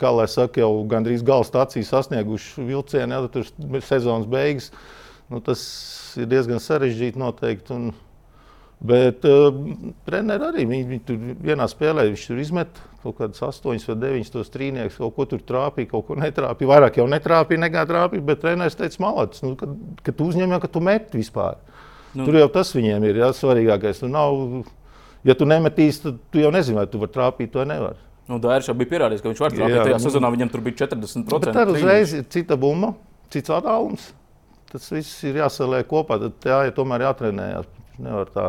kā lai saka, jau gandrīz gala stāciju sasnieguši vilcienu, ja tur sezonas beigas. Nu, tas ir diezgan sarežģīti noteikti. Un, Bet uh, treneris arī viņi, viņi tur vienā spēlē viņš tur izmet kaut kādas astoņas vai deviņas tos trīniekus, kaut ko tur trāpīja, kaut ko netrāpīja. Vairāk jau netrāpīja, nekā trāpīja, bet treneris teica, malāts, nu, kad, kad tu uzņem jau, ka tu meti vispār. Nu. Tur jau tas viņiem ir jā, svarīgākais. Tu nav, ja tu nemetīsi, tad tu jau nezini, vai tu vari trāpīt vai nevar. Nu, Dārns jau bija pierādījis, ka viņš var trāpīt. Tajā nu, sezonā viņam tur bija 40%. Bet tad uzreiz ir cita bumba, cits attālums. Tas viss ir jāsaliek kopā. Tad jā, ja tomēr jātrenējas. Nevar tā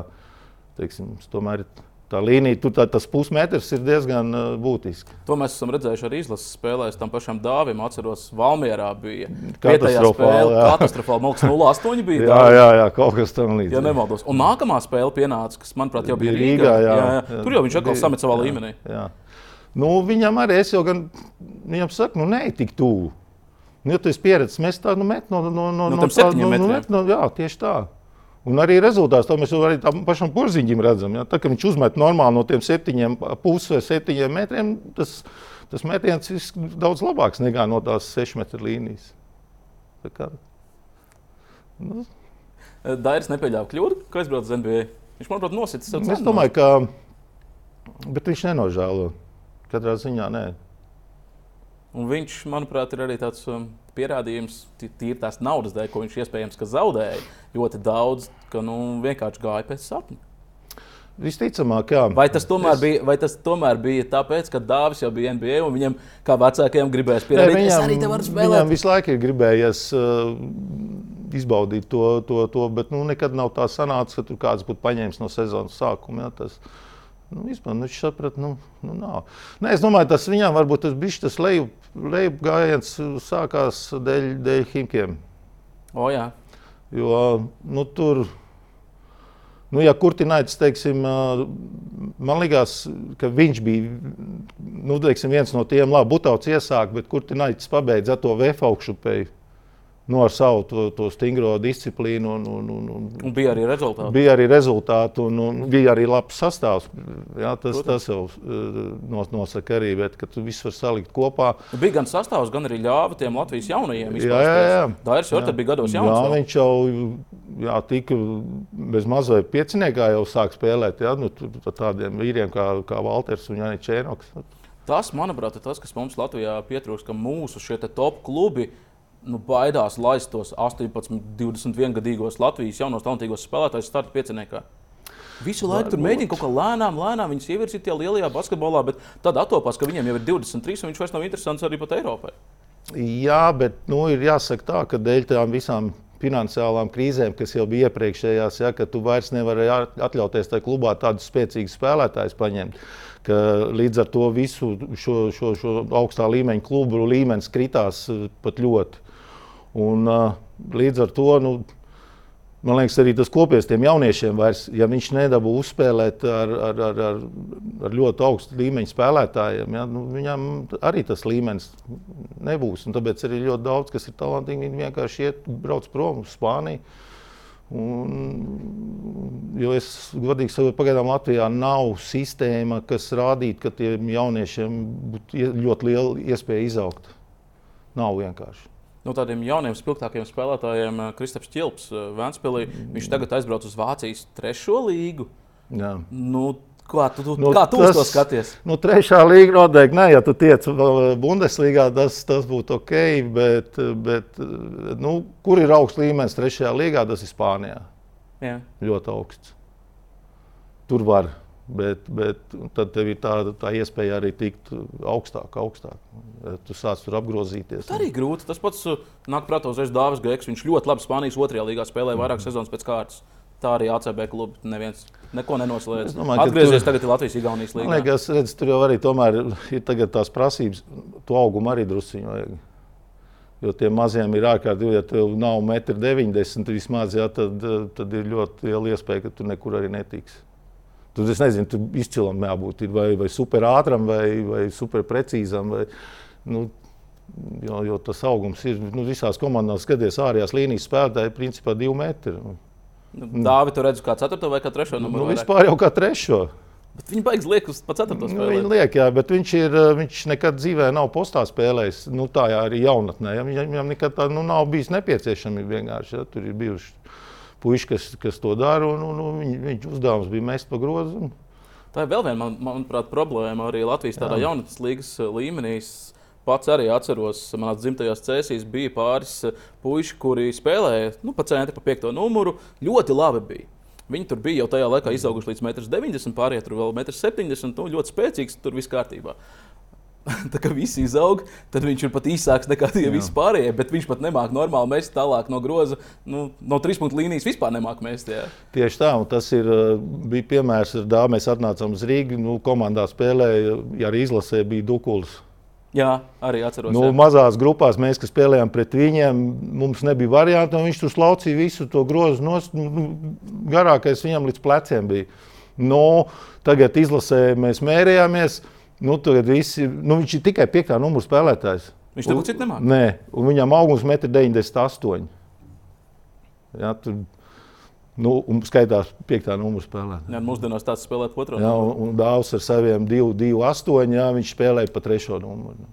teiksim, tomēr tā līnija, tur tā, tas pusmetrs ir diezgan uh, būtisks. To mēs esam redzējuši arī izlases spēlēs. Tam pašam Dāvim, atceros, Valmjerā bija katastrofāli. Katastrofāli 0,8 bija. jā, jā, jā, kaut kas tam līdzīgs. Ja nemaldos. Un nākamā spēle pienāca, kas, manuprāt, jau bija Rīgā. Rīgā jā, jā, jā. Tur jau viņš atkal samet savā jā, līmenī. Jā. Nu, viņam arī es jau gan, viņam saku, nu, ne tik tuvu. Nu, ja tu esi pieredzējis, mēs tādu nu, met no, no, no, no, no, tā, no, no, no, jā, tieši tā. Un arī rezultāts tam mēs arī tam pašam porziņam redzam. Ja? Tā, viņš uzmet normāli no tiem septiņiem puses vai septiņiem metriem, tas, tas metiens ir daudz labāks nekā no tās sešu metru līnijas. Tā kā, nu. Dairis nepieļāva kļūdu, ka aizbrauc uz NBA. Viņš, manuprāt, nosita sev. Es domāju, ka viņš nenožēlo. Katrā ziņā nē. Un viņš, manuprāt, ir arī tāds. Um, pierādījums tīri tās naudas dēļ, ko viņš iespējams zaudēja ļoti daudz, ka nu, vienkārši gāja pēc sapņa. Visticamāk, jā. Vai tas, es... bija, vai tas tomēr bija tāpēc, ka Dāvis jau bija NBA un viņam, kā vecākiem, gribējās pierādīt, ka viņš arī te var spēlēt? Viņam visu laiku ir gribējies uh, izbaudīt to, to, to bet nu, nekad nav tā sanācis, ka tur kāds būtu paņēmis no sezonas sākuma. Jā, tas, uh, Nu, vispār, nu, viņš saprata, nu, nu nav. Nē, es domāju, tas viņam varbūt tas bija tas lejup, lejup gājiens sākās dēļ, dēļ Himkiem. O, jā. Jo nu, tur, nu, ja Kurtinaits, teiksim, man liekas, ka viņš bija nu, teiksim, viens no tiem, labi, Butauts iesāk, bet Kurtinaits pabeidza to VF augšupēju nu, ar savu to, to stingro disciplīnu. Un, un, un, un, un bija arī rezultāti. Bija arī rezultāti, un, un bija arī labs sastāvs. Jā, tas, Protams. tas jau uh, nosaka arī, bet tu visu var salikt kopā. Bija gan sastāvs, gan arī ļāva tiem Latvijas jaunajiem. Jā, jā, jā. Dairis jau bija gados jauns. Jā, viņš jau jā, tika bez mazliet pieciniekā jau sāk spēlēt. Jā, nu, tādiem vīriem kā, kā Valters un Jānis Čēnoks. Tas, manuprāt, ir tas, kas mums Latvijā pietrūkst, ka mūsu top klubi ir nu, baidās laist tos 18, 21 gadīgos Latvijas jaunos talantīgos spēlētājus starta pieciniekā. Visu laiku tur mēģina kaut kā lēnām, lēnām viņus ievirzīt tajā lielajā basketbolā, bet tad attopās, ka viņiem jau ir 23 un viņš vairs nav interesants arī pat Eiropai. Jā, bet nu, ir jāsaka tā, ka dēļ tām visām finansiālām krīzēm, kas jau bija iepriekšējās, ja, ka tu vairs nevari atļauties tajā klubā tādus spēcīgus spēlētājus paņemt. Līdz ar to visu šo, šo, šo augstā līmeņa klubu līmenis kritās eh, pat ļoti. Un, līdz ar to, nu, man liekas, arī tas kopies tiem jauniešiem, vairs, ja viņš nedabū uzspēlēt ar, ar, ar, ar, ar ļoti augstu līmeņu spēlētājiem, ja, nu, viņam arī tas līmenis nebūs. Un tāpēc arī ļoti daudz, kas ir talantīgi, viņi vienkārši iet, brauc prom uz Spāniju. Un, jo es godīgi sakot, pagaidām Latvijā nav sistēma, kas rādītu, ka tiem jauniešiem būtu ļoti liela iespēja izaugt. Nav vienkārši no tādiem jauniem, spilgtākiem spēlētājiem, eh, Kristofers Čilps, eh, Vēnspēlī. Viņš tagad aizbrauc uz Vācijas trešo līgu. Jā. Nu, Kā tu, tu, nu, kā tu tas, to skaties? Nu, trešā līnija noteikti nē, ja tu tiec Bundeslīgā, tas, tas būtu ok. Bet, bet nu, kur ir augsts līmenis trešajā līgā, tas ir Spānijā. Jā. Ļoti augsts. Tur var Bet, bet tad tev ir tā, tā iespēja arī tikt augstāk, augstāk. Tu sāc tur apgrozīties. Tā arī grūti. Tas pats nāk prātā uzreiz Dāvis Gaiks. Viņš ļoti labi Spānijas otrajā līgā spēlēja vairākas mm. sezonas pēc kārtas. Tā arī ACB klubi neviens neko nenoslēdz. Atgriezies tur, tagad Latvijas Igaunijas līnijā. Man liekas, redz, tur jau arī tomēr ir tās prasības, to augumu arī drusciņu vajag. Jo tiem maziem ir ārkārtīgi, ja tev nav 1,90 m vismaz, jā, tad, tad ir ļoti liela iespēja, ka tu nekur arī netiksi. Tur es nezinu, tur izcilam jābūt vai, vai super ātram, vai, vai super precīzam. Vai, nu, jo, jo tas augums ir nu, visās komandās, skaties, ārējās līnijas spēlētāji, principā divi metri. Nu, Dāvi, tu redzi, kā ceturto vai kā trešo numuru? Nu, vispār jau kā trešo. Bet viņi baigs liek uz ceturto. Nu, viņi liek, jā, bet viņš, ir, viņš nekad dzīvē nav postā spēlējis. Nu, tā jā, arī jaunatnē. Ja, viņam, viņam nekad tā nu, nav bijis nepieciešami vienkārši. Ja, tur ir bijuši puiši, kas, kas to dara. Un, un, un viņ, viņš uzdevums bija mest pa grozu. Tā ir vēl viena, man, manuprāt, problēma arī Latvijas jaunatnes līgas līmenī. Pats arī atceros, manā dzimtajās cēsīs bija pāris puiši, kuri spēlēja nu, pa centru, pa piekto numuru. Ļoti labi bija. Viņi tur bija jau tajā laikā izauguši līdz 1,90 m, pārējie tur vēl 1,70 m. Nu, ļoti spēcīgs, tur viss kārtībā. (laughs) tā kā visi izaug, tad viņš ir pat īsāks nekā tie visi pārējie. Bet viņš pat nemāķi normāli mest tālāk no groza, nu, no trīs punktu līnijas vispār nemāķi mest. Jā. Tieši tā, un tas ir, uh, bija piemērs dāmu. Mēs atnācām uz Rīgā, nu, komandā spēlēja, ja arī izlasē bija Dukuls. Jā, arī atceros. Nu, jā. mazās grupās mēs, kas spēlējām pret viņiem, mums nebija variantu. Viņš tur slaucīja visu to grozu. Nos, nu, garākais viņam līdz pleciem bija. Nu, tagad izlasē mēs mērījāmies. Nu, visi, nu, viņš ir tikai piektā numura spēlētājs. Viņš tam citu nemāca. Nē, un viņam augums 1,98 m. Jā, tur, nu, un skaitās piektā numura spēlētāja. Jā, mūsdienās tāds spēlē otrā. Jā, un, un dāvs ar saviem 2,8. Jā, viņš spēlēja pa trešo numuru.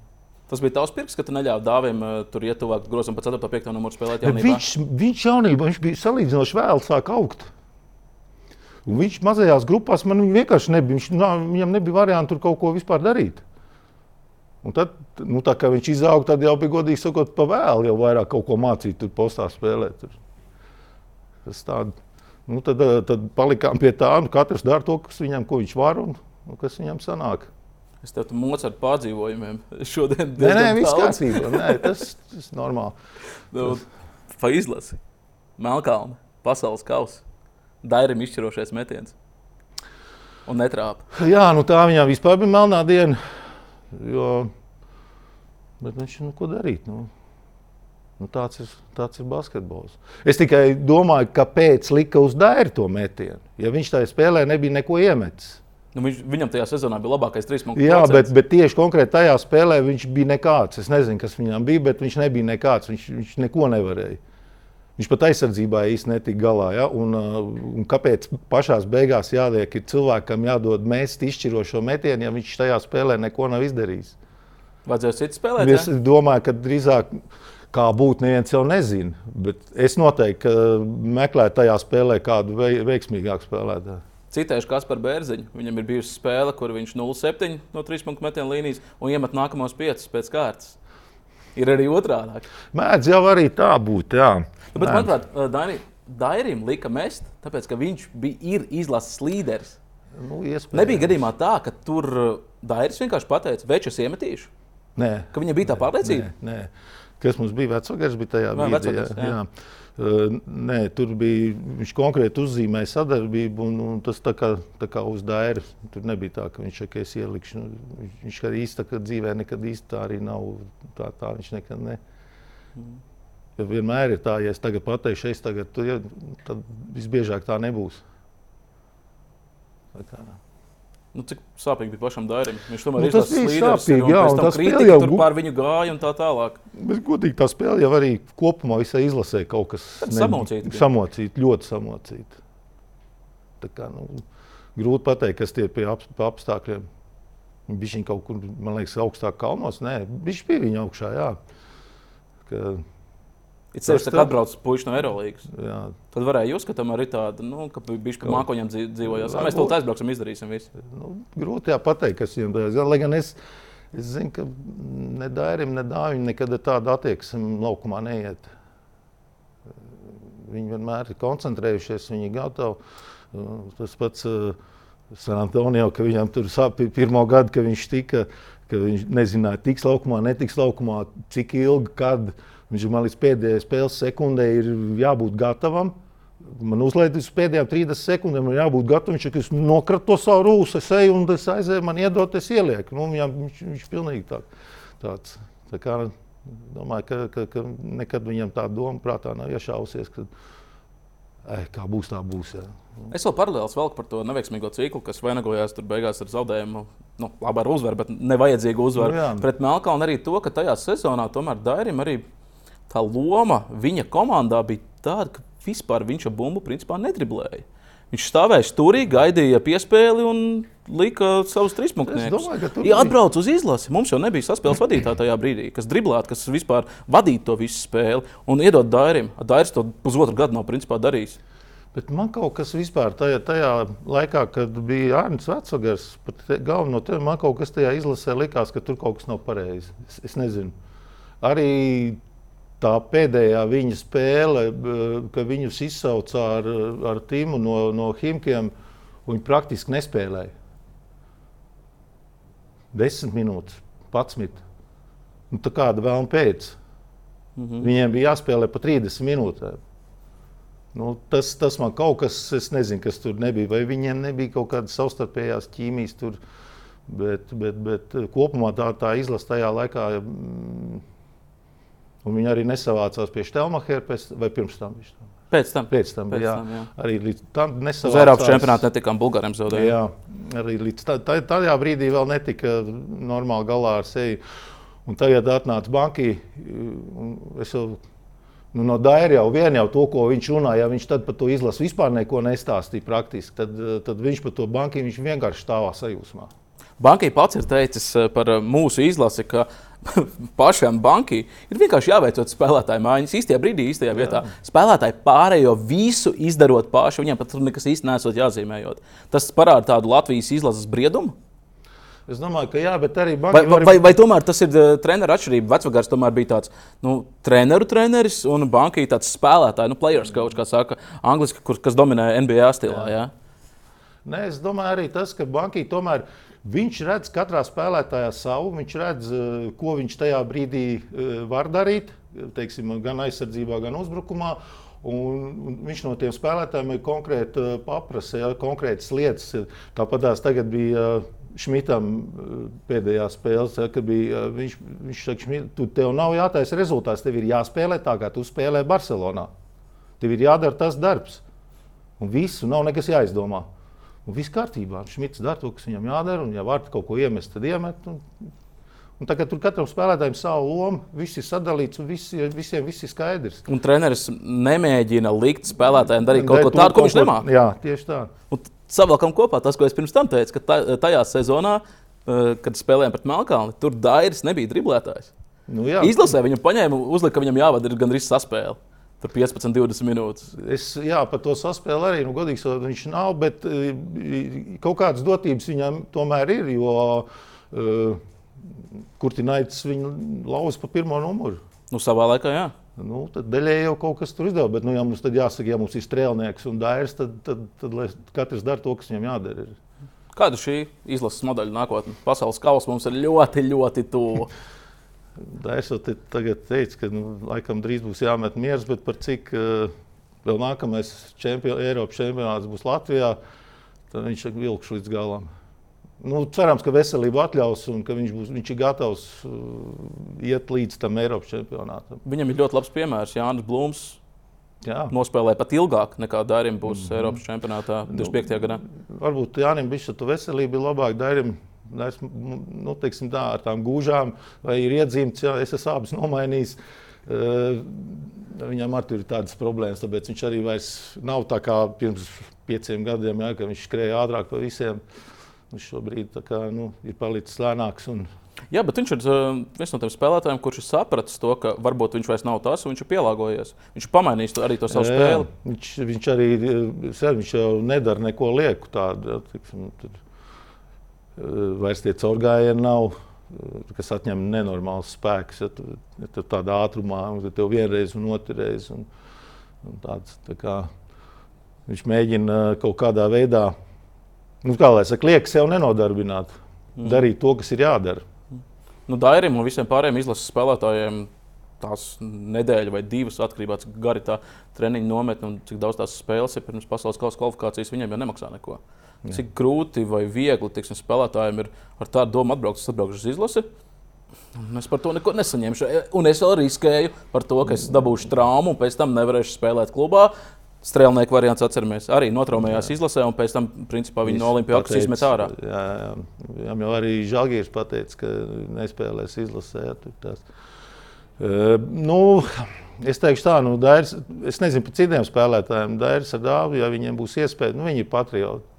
Tas bija tavs pirks, ka tu neļāvi dāvim uh, tur iet tuvāk grozam pa 4. un 5. numuru spēlēt. Jaunībā. Viņš, viņš jaunībā viņš bija salīdzinoši vēl sāk augt. Un viņš mazajās grupās man vienkārši nebija. Viņš, nā, viņam nebija variantu tur kaut ko vispār darīt. Un tad, nu, tā kā viņš izauga, tad jau bija godīgi sakot, pa vēlu jau vairāk kaut ko mācīt, tur postā spēlēt. Tur. Tas tād, nu, tad, tad palikām pie tā, nu, katrs dara to, kas viņam, ko viņš var un, un kas viņam sanāk. Es tev tur mocu ar pārdzīvojumiem. (laughs) Šodien nē, nē, viss kārtībā. Nē, (laughs) tas ir normāli. Nu, pa izlasi. Melkalna, pasaules kausa. Dairim izšķirošais metiens. Un netrāpa. Jā, nu tā viņam vispār bija melnā diena. Jo, bet viņš nu, ko darīt? Nu, nu, tāds, ir, tāds ir basketbols. Es tikai domāju, kāpēc lika uz Dairi to metienu. Ja viņš tajā spēlē nebija neko iemetis. Nu, viņš, viņam tajā sezonā bija labākais trīs punktu. Jā, bet, bet tieši konkrēti tajā spēlē viņš bija nekāds. Es nezinu, kas viņam bija, bet viņš nebija nekāds. Viņš, viņš neko nevarēja. Viņš pat aizsardzībā īstenībā netika galā. Ja? Un, uh, un kāpēc pašā beigās jāliek cilvēkam jādod mēst izšķirošo metienu, ja viņš tajā spēlē neko nav izdarījis? Vajadzēja citu spēlēt. Es ja? domāju, ka drīzāk kā būt, neviens jau nezina. Bet es noteikti meklēju tajā spēlē kādu veiksmīgāku spēlētāju. Citējuši Kasparu Bērziņu. Viņam ir bijusi spēle, kur viņš 0,7 no 3 punktu metienu līnijas un iemet nākamos 5 pēc kārtas. Ir arī otrādi. Mēdz jau arī tā būt. Jā. Nu, bet, manuprāt, Daini, Dairim lika mest, tāpēc ka viņš bija, izlases līderis. Nu, iespējams. Nebija gadījumā tā, ka tur Dairis vienkārši pateica, večus iemetīšu. Nē, ka viņam bija tā pārliecība. Nē, nē. Kas mums bija vecākais, bija tajā. Jā. Uh, nē, tur bija viņš konkrēti uzzīmēja sadarbību, un, un tas tā kā, tā kā uz dairu. Tur nebija tā, ka viņš ir ielikts. Nu, viņš arī īsti dzīvē nekad īsti tā arī nav. Tā, tā viņš nekad ne. Mm. Jo vienmēr ir tā, ja es tagad pateikšu, es tagad, tu, ja, tad visbiežāk tā nebūs. Tā kā, Nu, cik sāpīgi bija pašam Dairim? Viņš tomēr Nu, ir tas bija līderis. sāpīgi, ir, jā, un tā spēle jau gu- pār viņu gāja un tā tālāk. Bet, godīgi, tā spēle jau arī kopumā visai izlasē kaut kas Tāda samocīta bija. Samocīta, ļoti samocīta. Tā kā, nu, grūti pateikt, kas tie ir pie ap, apstākļiem. Viņš viņa kaut kur, man liekas, augstāk kalnos. Nē, viņš bija viņa augšā. Jā. Ka, Ir sevišķi, kad atbrauc puikas no Eirolandes. Tad varēja uzskatīt arī tādu, nu, ka bija pa mākoņiem dzīv- dzīvojās. Varbūt. Mēs to aizbrauksim, izdarīsim visu. Nu, grūti jā, pateikt, kas viņam ir. Lai gan es, es zinu, ka ne Dairim, ne Dāvim nekad ar tādu attieksmi laukumā neiet. Viņi vienmēr ir koncentrējušies, viņi ir gatavi. Tas pats uh, San Antonio, ka viņam tur sāp pirmo gadu, kad viņš tika, ka viņš nezināja, tiks laukumā, netiks laukumā, cik ilgi, kad. Viņš man līdz pēdējai spēles sekundē ir jābūt gatavam. Man uzliek uz pēdējām 30 sekundēm, man jābūt gatavam. Viņš es nokratu to savu rūsu, es eju un es aizēju, man iedot, es ielieku. Nu, viņam, viņš, viņš pilnīgi tā, tāds. Tā kā, domāju, ka, ka, ka nekad viņam tā doma prātā nav iešausies, ka ai, kā būs, tā būs. Jā. Es vēl paralēli velku par to neveiksmīgo ciklu, kas vainagojās tur beigās ar zaudējumu. Nu, labi, ar uzvaru, bet nevajadzīgu uzvaru. Nu, jā. Pret Melkalnu arī to, ka tajā sezonā tomēr Dairim arī tā loma viņa komandā bija tāda, ka vispār viņš ar bumbu principā nedriblēja. Viņš stāvēja stūrī, gaidīja piespēli un lika savus trīspunktus. tur Ja bija- atbrauc uz izlasi, mums jau nebija saspēles vadītāja tajā brīdī, kas driblētu, kas vispār vadītu to visu spēli un iedot Dairim. Dairis to pusotru gadu nav principā darījis. Bet man kaut kas vispār tajā, tajā laikā, kad bija Arnēs Vecogars, pat galveno te, man kaut kas tajā izlasē likās, ka tur kaut kas nav pareizi. Es, es nezinu. Arī tā pēdējā viņa spēle, ka viņus izsauca ar, ar Timu no, no Himkiem, viņi praktiski nespēlēja. Desmit minūtes, patsmit. Nu, tā kāda vēl pēc. Mm -hmm. Viņiem bija jāspēlē pa 30 minūtēm. Nu, tas, tas man kaut kas, es nezinu, kas tur nebija. Vai viņiem nebija kaut kādas savstarpējās ķīmijas tur. Bet, bet, bet kopumā tā, tā izlase tajā laikā, mm, un viņi arī nesavācās pie Štelmachera vai pirms tam. Pēc tam, pēc tam, pēc jā. tam jā. Arī līdz tam nesavācās. Uz Eiropas čempionāta netikām Bulgāriem zaudējumiem. Jā, arī līdz tā, tā, tajā brīdī vēl netika normāli galā ar sevi. Un tagad atnāca banki. Es jau Nu, no Daira jau vien jau to, ko viņš runāja, ja viņš tad par to izlasu vispār neko nestāstīja praktiski, tad, tad viņš par to banku vienkārši stāvā sajūsmā. Bankai pats ir teicis eh, par eh, mūsu izlasi, ka (laughs) pašam bankai ir vienkārši jāveicot spēlētāju mājiņas īstajā brīdī, īstajā vietā. Jā. Spēlētāji pārējo visu izdarot paši, viņiem pat tur nekas īsti nesot jāzīmējot. Tas parāda tādu Latvijas izlases briedumu. Es domāju, ka jā, bet arī vai, vai, vai, vai tomēr tas ir uh, treneru atšķirība? Vecvagars tomēr bija tāds nu, treneru treneris un banka tāds spēlētājs, nu, players coach, kā saka angliski, kur, kas dominē NBA stilā. Jā. Jā? Nē, es domāju arī tas, ka banka tomēr. Viņš redz katrā spēlētājā savu, viņš redz, ko viņš tajā brīdī var darīt, teiksim, gan aizsardzībā, gan uzbrukumā. Un, viņš no tiem spēlētājiem ir konkrēti paprasa, ja, konkrētas lietas. Tāpat tās tagad bija Šmitam eh, pēdējā spēlē, ja, kad bija, eh, viņš, viņš Šmit, tu tev nav jātaisa rezultāts, tev ir jāspēlē tā, kā tu spēlē Barcelonā. Tev ir jādara tas darbs. Un visu nav nekas jāizdomā. Un viss kārtībā. Šmits dara to, kas viņam jādara, un ja var kaut ko iemest, tad iemet. Un, Un tagad tur katram spēlētājam savu lomu, viss ir sadalīts un visi, visiem viss ir skaidrs. Un treneris nemēģina likt spēlētājiem darīt kaut ko tādu, ko viņš nemāķi. Jā, tieši tā. Un savalkam kopā tas, ko es pirms tam teicu, ka tajā sezonā, eh, kad spēlējām pret Melnkalni, tur Dairis nebija driblētājs. Nu, jā. Izlasē viņam paņēma, uzlika, ka viņam jāvada gandrīz saspēle. Tur 15, 20 minūtes. Es jā, par to saspēli arī nu, godīgi sakot, viņš nav, bet eh, kaut kādas dotības viņam tomēr ir. Jo, uh, Kurtināts viņu lauza pa pirmo numuru. Nu, savā laikā, jā. Nu, tad daļai jau kaut kas tur izdevās. Bet, nu, ja mums tad jāsaka, ja mums ir strēlnieks un dairs, tad, tad, tad, tad katrs dara to, kas viņam jādara. Kāda šī izlases modeļa nākotne? Pasaules kausa mums ir ļoti, ļoti tuvu. (laughs) Te tagad teica, ka nu, laikam drīz būs jāmet miers, bet par cik uh, vēl nākamais čempion, Eiropas čempionāts būs Latvijā, tad viņš ir vilkšs līdz galam. Nu, cerams, ka veselība atļaus un ka viņš, būs, viņš ir gatavs uh, iet līdz tam Eiropas čempionātam. Viņam ir ļoti labs piemērs Jānis Blūms. Jā. Nospēlēja pat ilgāk nekā Dārim būs mm -hmm. Eiropas čempionātā 25. Nu, gadā. Varbūt Jānis Bišķa veselība ir labāka. Dārim es, nu, teiksim, tā, ar tām gūžām, vai ir iedzīmts, ja es esmu abas nomainījis. Uh, viņam arī ir tādas problēmas, tāpēc viņš arī vairs nav tā kā pirms pieciem gadiem, ja, kad viņš skrēja ātrāk par visiem. Viņš šobrīd kā, nu, ir palicis lēnāks. Un... Jā, bet viņš ir uh, viens no tiem spēlētājiem, kurš ir sapratis to, ka varbūt viņš vairs nav tas, un viņš ir pielāgojies. Viņš ir pamainījis to, arī to savu jā, spēli. Viņš, viņš arī ser, viņš jau nedara neko lieku tādu. Ja, tiksim, tad, vairs tie caurgājieni nav, uh, kas atņem nenormāls spēks. Ja, tu, ja tu tādā ātrumā, tad tev vienreiz un otrreiz. Un, un tāds, tā kā, viņš mēģina kaut kādā veidā nu, kā lai saka, liekas sev nenodarbināt, mm. darīt to, kas ir jādara. Nu, Dairim un visiem pārējiem izlases spēlētājiem tās nedēļa vai divas atkarībā no tā, cik gari tā treniņa nometne un cik daudz tās spēles ir pirms pasaules kausa kvalifikācijas, viņiem jau nemaksā neko. Jā. Cik grūti vai viegli tiksim, spēlētājiem ir ar tādu domu atbraukt, atbraukt uz izlasi. Es par to neko nesaņemšu. Un es vēl riskēju par to, ka es dabūšu traumu un pēc tam nevarēšu spēlēt klubā. Strēlnieku variants atceramies. Arī notraumējās jā. izlasē, un pēc tam principā, viņi no Olimpijas izmet ārā. Jā, jā. jā jau arī Žalgiris pateica, ka nespēlēs izlasē. Jā, uh, nu, es teikšu tā, nu, Dairis, es nezinu par citiem spēlētājiem. Dairis ar dāvu, ja viņiem būs iespēja, nu, viņi ir patrioti.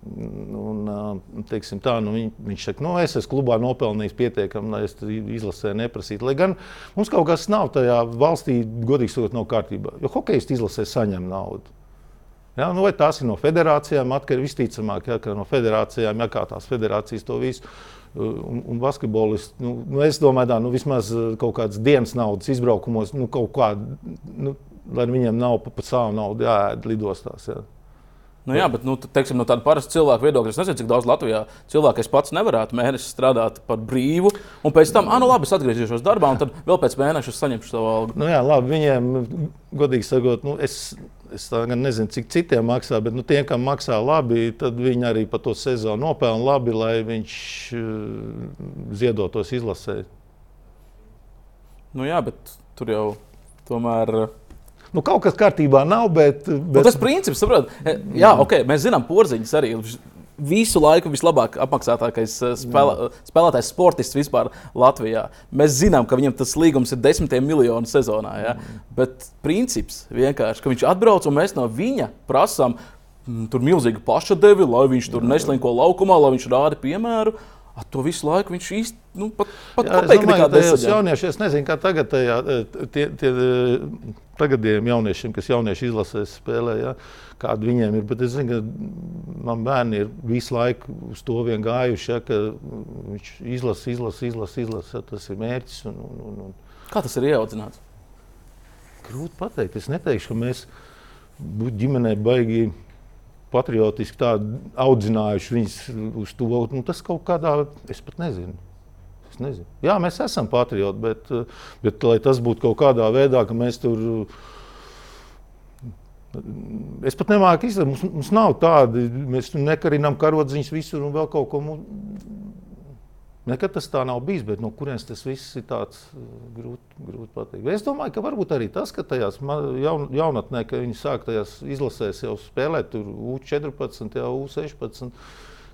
Un, teiksim, tā, nu, viņ, viņš saka, nu, es esmu klubā nopelnījis pietiekami, lai es izlasē neprasītu. Lai gan mums kaut kas nav tajā valstī, godīgi sakot, nav kārtībā. Jo hokejisti izlasē saņem naudu. Ja, nu, vai tās ir no federācijām, atkarīgs visticamāk, ja, no federācijām, ja kā tās federācijas to visu. Un, un basketbolists, nu, nu, es domāju, ka nu, vismaz kaut kādas dienas naudas izbraukumos, nu, kaut kāda, nu, lai viņiem nav pa, pa savu naudu jāēd lidostās. Ja. Nu, jā, bet nu, teiksim, no tāda parasta cilvēka viedokļa, es nezinu, cik daudz Latvijā cilvēku es pats nevarētu mēnesi strādāt par brīvu, un pēc tam, ah, nu labi, es atgriezīšos darbā, un tad vēl pēc mēneša saņemšu savu algu. Nu, jā, labi, viņiem, godīgi sakot, nu, es, es nezinu, cik citiem maksā, bet nu, tiem, kam maksā labi, tad viņi arī par to sezonu nopelna labi, lai viņš uh, ziedotos izlasē. Nu, jā, bet tur jau tomēr. Uh, Nu, kaut kas kārtībā nav, bet. Bet... Nu, tas princips, saprot, e, jā, ok, mēs zinām, porziņš arī visu laiku vislabāk apmaksātākais e, spēlē, spēlētājs, sportists vispār Latvijā. Mēs zinām, ka viņam tas līgums ir desmitiem miljonu sezonā. Ja? Mm. Bet princips vienkārši, ka viņš atbrauc un mēs no viņa prasām mm, tur milzīgu pašadevi, lai viņš tur neslinko laukumā, lai viņš rāda piemēru. A, to visu laiku viņš īstenībā nu, pat, pat Jā, domāju, ka tajos jauniešos, es nezinu, kā tagad tajā, e, tie, tie tagadiem jauniešiem, kas jaunieši izlasēs spēlē, ja, kāda viņiem ir. Bet es zinu, ka man bērni ir visu laiku uz to vien gājuši, ja, ka viņš izlasa, izlasa, izlasa, izlasa. Tas ir mērķis. Un, un, un, un. Kā tas ir ieaudzināts? Grūti pateikt. Es neteikšu, ka mēs ģimenē baigi patriotiski audzinājuši viņus uz to. Nu, tas kaut kādā, es pat nezinu nezinu. Jā, mēs esam patrioti, bet, bet lai tas būtu kaut kādā veidā, ka mēs tur. Es pat nemāku izdarīt, mums, mums nav tādi, mēs nekarinām karodziņus visur un vēl kaut ko. Nekad tas tā nav bijis, bet no kurienes tas viss ir tāds grūti, grūti pateikt. Es domāju, ka varbūt arī tas, ka tajās jaun, jaunatnē, ka viņi sāk tajās izlasēs jau spēlēt, tur U14, jau U16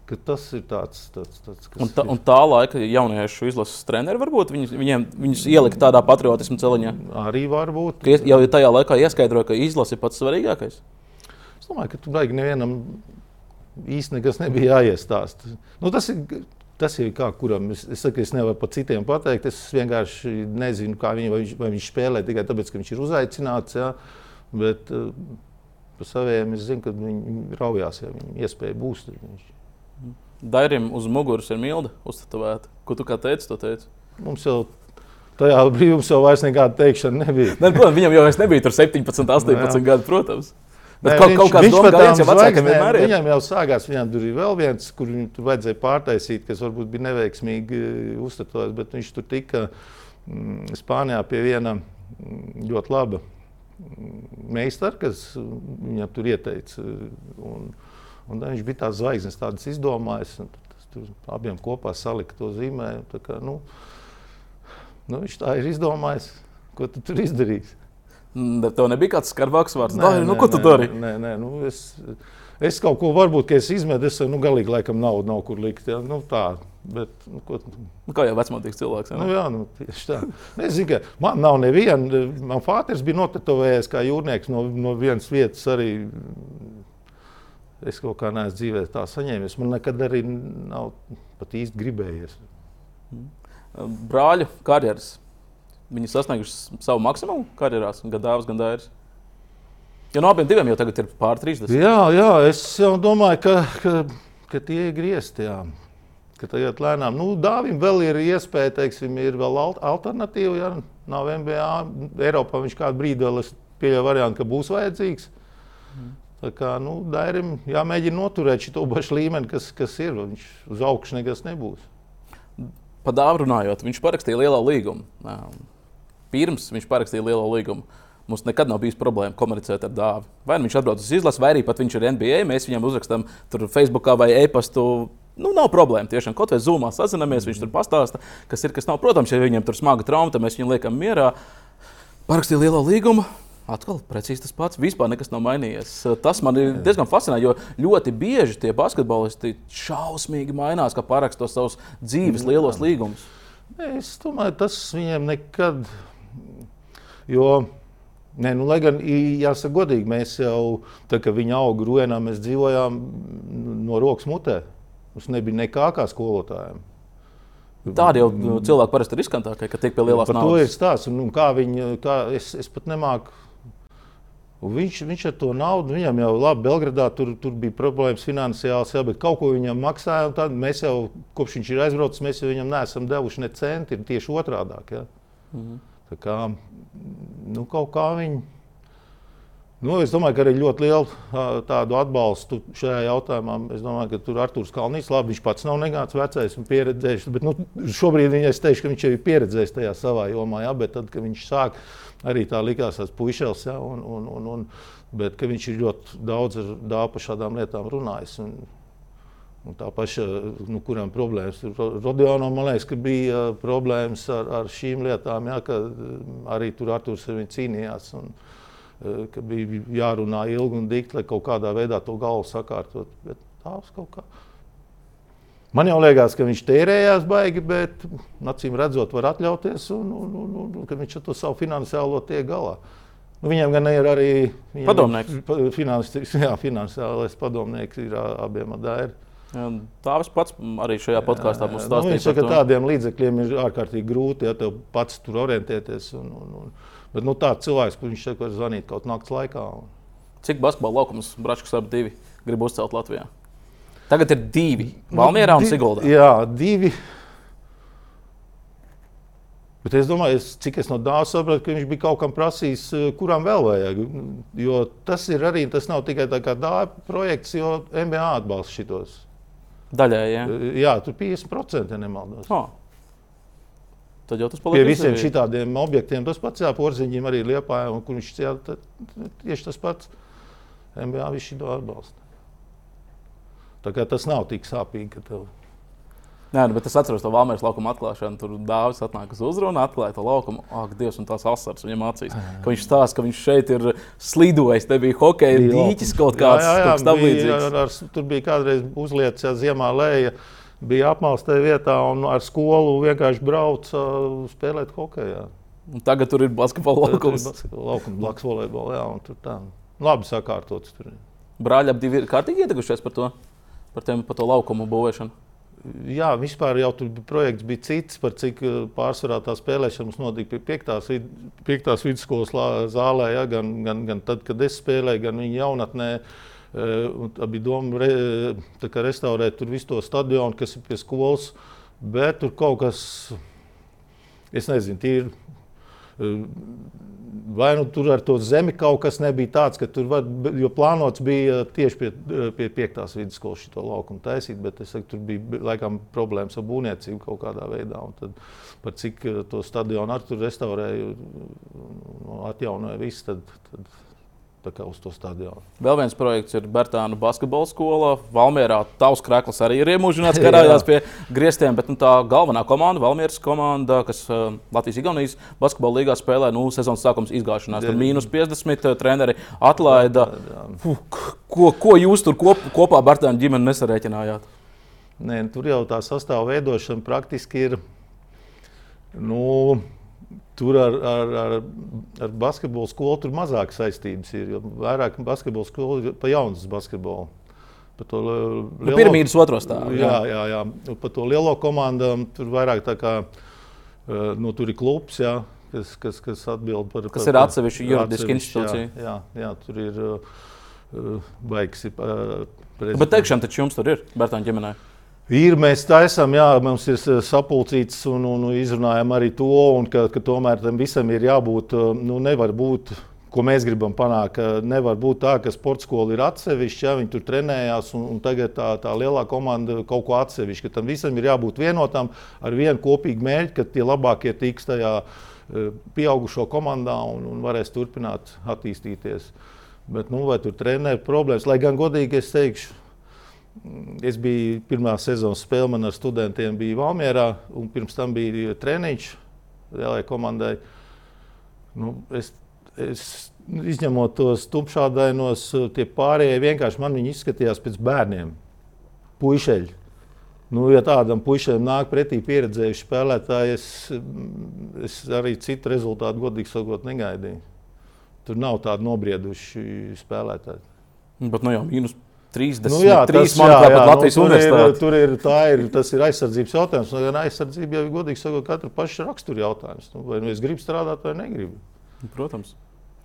Tas ir tāds, tāds, tāds kas un tā, ir. Un tā laika jauniešu izlases treneri varbūt viņus, viņiem, viņus ielika tādā patriotismu celiņā. Arī varbūt. Ka jau tajā laikā ieskaidroja, ka izlase ir pats svarīgākais. Es domāju, ka tur vajag nevienam īsti nekas nebija jāiestāsta. Nu, tas ir. Tas ir kā kuram. Es, es saku, es nevaru par citiem pateikt. Es vienkārši nezinu, kā viņi, vai viņš, vai viņš spēlē tikai tāpēc, ka viņš ir uzaicināts. Ja? Bet uh, par saviem es zinu, ka viņi raujās, ja viņiem iespēja būs. Viņš, Dairim uz muguras ir milda uzstādīta. Ko tu kā teici? To teici? Mums jau tajā brīdī jau vairs nekāda teikšana nebija. (laughs) ne, protams, viņam jau nebija 17, 18 (laughs) gadi, protams. Bet kaut, viņš, kaut kāds doma gājiens jau vecākiem vienmēr ir. Viņam jau sākās, viņam tur ir vēl viens, kur viņu tur vajadzēja pārtaisīt, kas varbūt bija neveiksmīgi eh, uzstādīts, bet viņš tur tika mm, Spānijā pie viena mm, ļoti laba mm, meistara, kas viņam tur ieteica. Un, Un viņš bija tāds zvaigznes, tādas izdomājis. Tur abiem kopā salika to zīmējumu. Nu, nu, viņš tā ir izdomājis, ko tu tur izdarīsi. Bet tev nebija kāds skarbāks vārds. Nē, nē, nu, ko tu dari? Nē, nē, nu, es, es kaut ko varbūt, ka izmetu, es nu, galīgi laikam naudu nav kur likt. Ja? Nu, tā, Bet, nu, ko... nu, kā jau vecmātīgs cilvēks. Nu, jā, nu, tieši tā. Es zinu, ka man nav neviena. Man fāters bija notetovējies kā jūrnieks no, no vienas vietas arī es kaut kā neesmu dzīvē tā saņēmis. Man nekad arī nav pat īsti gribējies. Brāļu karjeras. Viņi sasnieguši savu maksimumu karjerās, gan dāvāts, gan dārsts. Jo no abiem diviem jau tagad ir pār 30. Jā, jā es jau domāju, ka, ka, ka tie ir griezti. Jā. Ka tagad lēnām, nu, dāvim vēl ir iespēja, teiksim, ir vēl alternatīva. Ja nav MBA, Eiropā viņš kādu brīdi vēl pieļauj variantu, ka būs vajadzīgs. Mm. Tā kā nu, Dairim jāmēģina noturēt šo pašu līmeni, kas, kas ir. Viņš uz augšu nekas nebūs. Par dāvanu runājot, viņš parakstīja lielo līgumu. Pirms viņš parakstīja lielo līgumu. Mums nekad nav bijis problēma komunicēt ar dāvanu. Vai nu viņš atbrauc uz izlasi, vai arī pat viņš ir NBA. Mēs viņam uzrakstām tur Facebook vai e-pastu. Nu, nav problēma. Tiešām kaut vai zūmā sazināmies, viņš tur pastāsta, kas ir, kas nav. Protams, ja viņam tur smaga trauma, tad mēs viņu liekam mierā. Parakstīja lielo līgumu, Atkal precīzi tas pats. Vispār nekas nav mainījies. Tas man ir diezgan fascinējoši, jo ļoti bieži tie basketbolisti šausmīgi mainās, ka paraksta savus dzīves lielos līgumus. Es domāju, tas viņiem nekad. Jo, Nē, nu, lai gan, jāsaka, godīgi, mēs jau, tā kā viņi auga ruenā, mēs dzīvojām no rokas mutē. Mums nebija nekā kā skolotājiem. Tādi jau nu, cilvēki parasti ir riskantākie, ka tiek pie lielās naudas. Par to ir stāsts. Un, kā viņi, kā es, es pat nemāku. Viņš, viņš ar to naudu, viņam jau labi, Belgradā tur, tur bija problēmas finansiāls, jā, bet kaut ko viņam maksāja. Tad mēs jau, kopš viņš ir aizbraucis, mēs jau viņam neesam devuši ne centi, tieši otrādi. Mhm. Tā kā nu, kaut kā viņi Nu, es domāju, ka arī ļoti lielu tādu atbalstu šajā jautājumā. Es domāju, ka tur Arthurs Kalnīs, labi, viņš pats nav nekāds vecais un pieredzējis. Bet nu, šobrīd viņai es teikšu, ka viņš jau ir pieredzējis tajā savā jomā, jā, bet tad, kad viņš sāk, arī tā likās tas puišels, jā, un, un, un, un, bet viņš ir ļoti daudz ar par šādām lietām runājis. Un, Un tā paša, nu, kurām problēmas ir. Rodionam, man liekas, ka bija problēmas ar, ar šīm lietām, jā, ka arī tur Arthurs ar viņu cīnījās. Un, uh, ka bija jārunā ilgi un dikti, lai kaut kādā veidā to galvu sakārtot. Bet tās kaut kā. Man jau liekas, ka viņš tērējās baigi, bet acīm redzot, var atļauties, un, un, un, un ka viņš ar to savu finansiālo tiek galā. Nu, viņam gan ir arī padomnieks. Finans, (laughs) jā, finansiālais padomnieks ir abiem adēri. Tā viņš pats arī šajā podkāstā mums stāstīja. Nu, viņš saka, ka tādiem līdzekļiem ir ārkārtīgi grūti, ja tev pats tur orientēties. Un, un, un, Bet nu, tāds cilvēks, kurš šeit var zvanīt kaut naktas laikā. Un... Cik basketbola laukums Bračkas ap divi grib uzcelt Latvijā? Tagad ir divi. Valmierā un Siguldā. Jā, divi. Bet es domāju, es, cik es no dāvana sapratu, ka viņš bija kaut kam prasījis, eh, kuram vēl vajag. Jo tas ir arī, tas nav tikai tā kā dāvana projekts, jo MBA atbalsta šitos. Daļai, jā. Jā, tur 50% nemaldos. Oh. Tad jau tas paliek. Pie visiem šādiem objektiem tas pats, jā, porziņiem arī liepājā, un kur viņš jā, tad, tieši tas pats. MBA viņš to atbalsta. Tā kā tas nav tik sāpīgi, ka tev. Nē, nu, bet es atceros to Vālmēras laukuma atklāšanu. Tur dāvis atnāk uz uzrunu, atklāja to laukumu. Ak, Dievs, un tās asaras viņam acīs. Ka viņš stāsta, ka viņš šeit ir slidojis. Te bija hokeja dīķis kaut kāds tāds -. Tur bija kādreiz uzlietas, ja ziemā lēja bija apmalstē vietā un ar skolu vienkārši brauca spēlēt hokeju. Tagad tur ir basketbola laukums. Laukums blakus volejbola, jā, un tur tā labi sakārtots. Tur. Brāļi ap divi ir kārtīgi ieteikušies par to, par, tiem, par to laukumu būvēšanu. Jā, vispār jau tur projekts, bija cits, par cik uh, pārsvarā tā spēlēšana mums notika pie 5. Vid, vidusskolas zālē, ja, gan, gan, gan tad, kad es spēlēju, gan viņa jaunatnē. Uh, Tā bija doma re, restaurēt visu to stadionu, kas ir pie skolas, bet tur kaut kas, es nezinu, tīri. Vai nu tur ar to zemi kaut kas nebija tāds, ka tur var, jo plānots bija tieši pie, pie piektās vidusskolas šo laukumu taisīt, bet es saku, tur bija laikam problēmas ar būvniecību kaut kādā veidā. Tad, par cik to stadionu ar tur restaurēju, atjaunoja visu, tad, tad uz to stadionu. Vēl viens projekts ir Bertāna basketbola skola. Valmjerā tavs krēsls arī ir iemūžināts, karājās (laughs) pie griestiem, bet nu, tā galvenā komanda, Valmjeras komanda, kas uh, Latvijas-Igaunijas basketbola līgā spēlē, nu, sezonas sākums izgāšanās. Tur mīnus 50 uh, treneri atlaida. Fuh, ko, ko jūs tur kop, kopā Bertāna ģimeni nesarēķinājāt? Nē, tur jau tā sastāvā veidošana praktiski ir. Nu, Tur ar, ar, ar, ar basketbolu skolu tur mazāk saistības ir. Vairāk basketbola skola ir pa jaunas basketbolu. Par to lielo, nu, piramīdas otro stāvu. Jā, jā, jā. Par to lielo komandu tur vairāk tā kā nu, tur ir klubs. Jā. Kas, kas, kas atbild par? Kas par, ir atsevišķa juridiska institūcija? Jā, jā, jā, tur ir uh, baigs. Uh, Bet teikšana taču jums tur ir, Bērtāņa ģimenei. Ir, mēs taisām, jā, mums ir sapulcīts un, un izrunājam arī to, un ka, ka tomēr tam visam ir jābūt, nu, nevar būt. Ko mēs gribam panākt, nevar būt tā, ka sporta skola ir atsevišķa, ja viņi tur trenējās, un, un tagad tā, tā lielā komanda kaut ko atsevišķa. Tam visam ir jābūt vienotam ar vienu kopīgu mērķi, ka tie labākie tiks tajā pieaugušo komandā un, un varēs turpināt attīstīties. Bet, nu, vai tur trenēri problēmas, lai gan godīgi es teikšu, Es biju pirmā sezonas spēle, man ar studentiem bija Valmjerā, un pirms tam bija treniņš lielai komandai. Nu, es, es, izņemot tos tumšādainos, tie pārējie vienkārši man izskatījās pēc bērniem, puišeļi. Nu, ja tādam puišam nāk pretī pieredzējuši spēlētāji, es, es arī citu rezultātu, godīgi sakot, negaidīju. Tur nav tādi nobrieduši spēlētāji. Bet nu jau mīnus 30, nu, jā, tas, manuprāt, jā, jā, Latvijas nu, universitāte. Tur ir, tur ir, ir, tas ir aizsardzības jautājums. Nu, gan aizsardzība ir godīgi sakot, katra paša rakstura jautājums. Nu, vai nu es gribu strādāt vai negribu. Protams.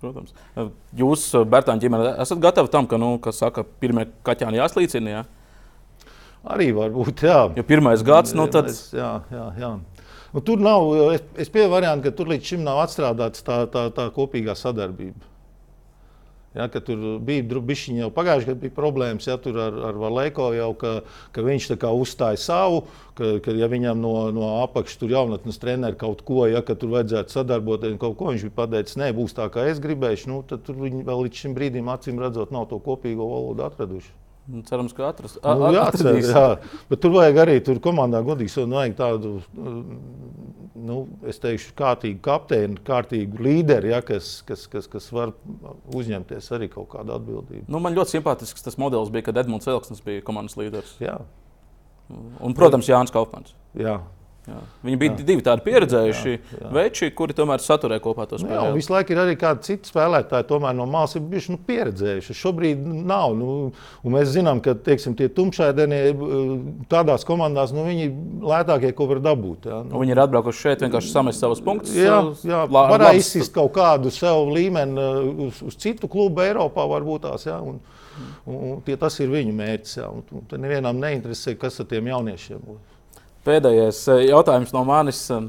Protams. Jūs, Bērtāņa ģimene, esat gatavi tam, ka, nu, kas saka, pirmie kaķāni jāslīcina? Jā? Arī var būt, jā. Jo pirmais gads, nu tad. Jā, jā, jā. Nu, tur nav, es, es pieņemu variantu, ka tur līdz šim nav atstrādāta tā, tā, tā kopīgā sadarbība. Ja, tur bija bišķiņi jau pagājušajā gadā problēmas ja, ar, ar Valēko, jau, ka, ka viņš uzstāja savu, ka, ka ja viņam no, no apakšas tur jaunatnes treneri kaut ko, ja tur vajadzētu sadarboties, kaut ko viņš bija pateicis, nē, būs tā, kā es gribēšu, nu, tad viņi vēl līdz šim brīdim acīm redzot nav to kopīgo valodu atraduši. Nu, cerams, ka atrast, nu, jā, cer, jā, bet tur vajag arī tur komandā godīgi vajag tādu, nu, es teikšu, kārtīgu kapteini, kārtīgu līderi, ja, kas, kas, kas, kas var uzņemties arī kaut kādu atbildību. Nu, man ļoti simpātisks tas modelis bija, kad Edmunds Elksnis bija komandas līderis. Jā. Un, protams, Jānis Kaufmans. Jā. Jā. Viņi bija jā. divi tādi pieredzējuši jā, jā. veči, kuri tomēr saturēja kopā to spēli. Jā, visu laiku ir arī kādi citi spēlētāji, tomēr no malas ir bijuši nu, pieredzējuši. Šobrīd nav. Nu, mēs zinām, ka teiksim, tie tumšaidenie tādās komandās nu, viņi lētākie, ko var dabūt. Jā. Nu. Viņi ir atbraukuši šeit vienkārši samest savus punktus. Jā, jā varētu izsist kaut kādu sev līmeni uz, uz citu klubu Eiropā varbūt tās. Jā, un, un, un tie, tas ir viņu mērķis. Jā, un, un, nevienam neinteresē, kas ar tiem jauniešiem būs. Pēdējais eh, jautājums no manis. Eh,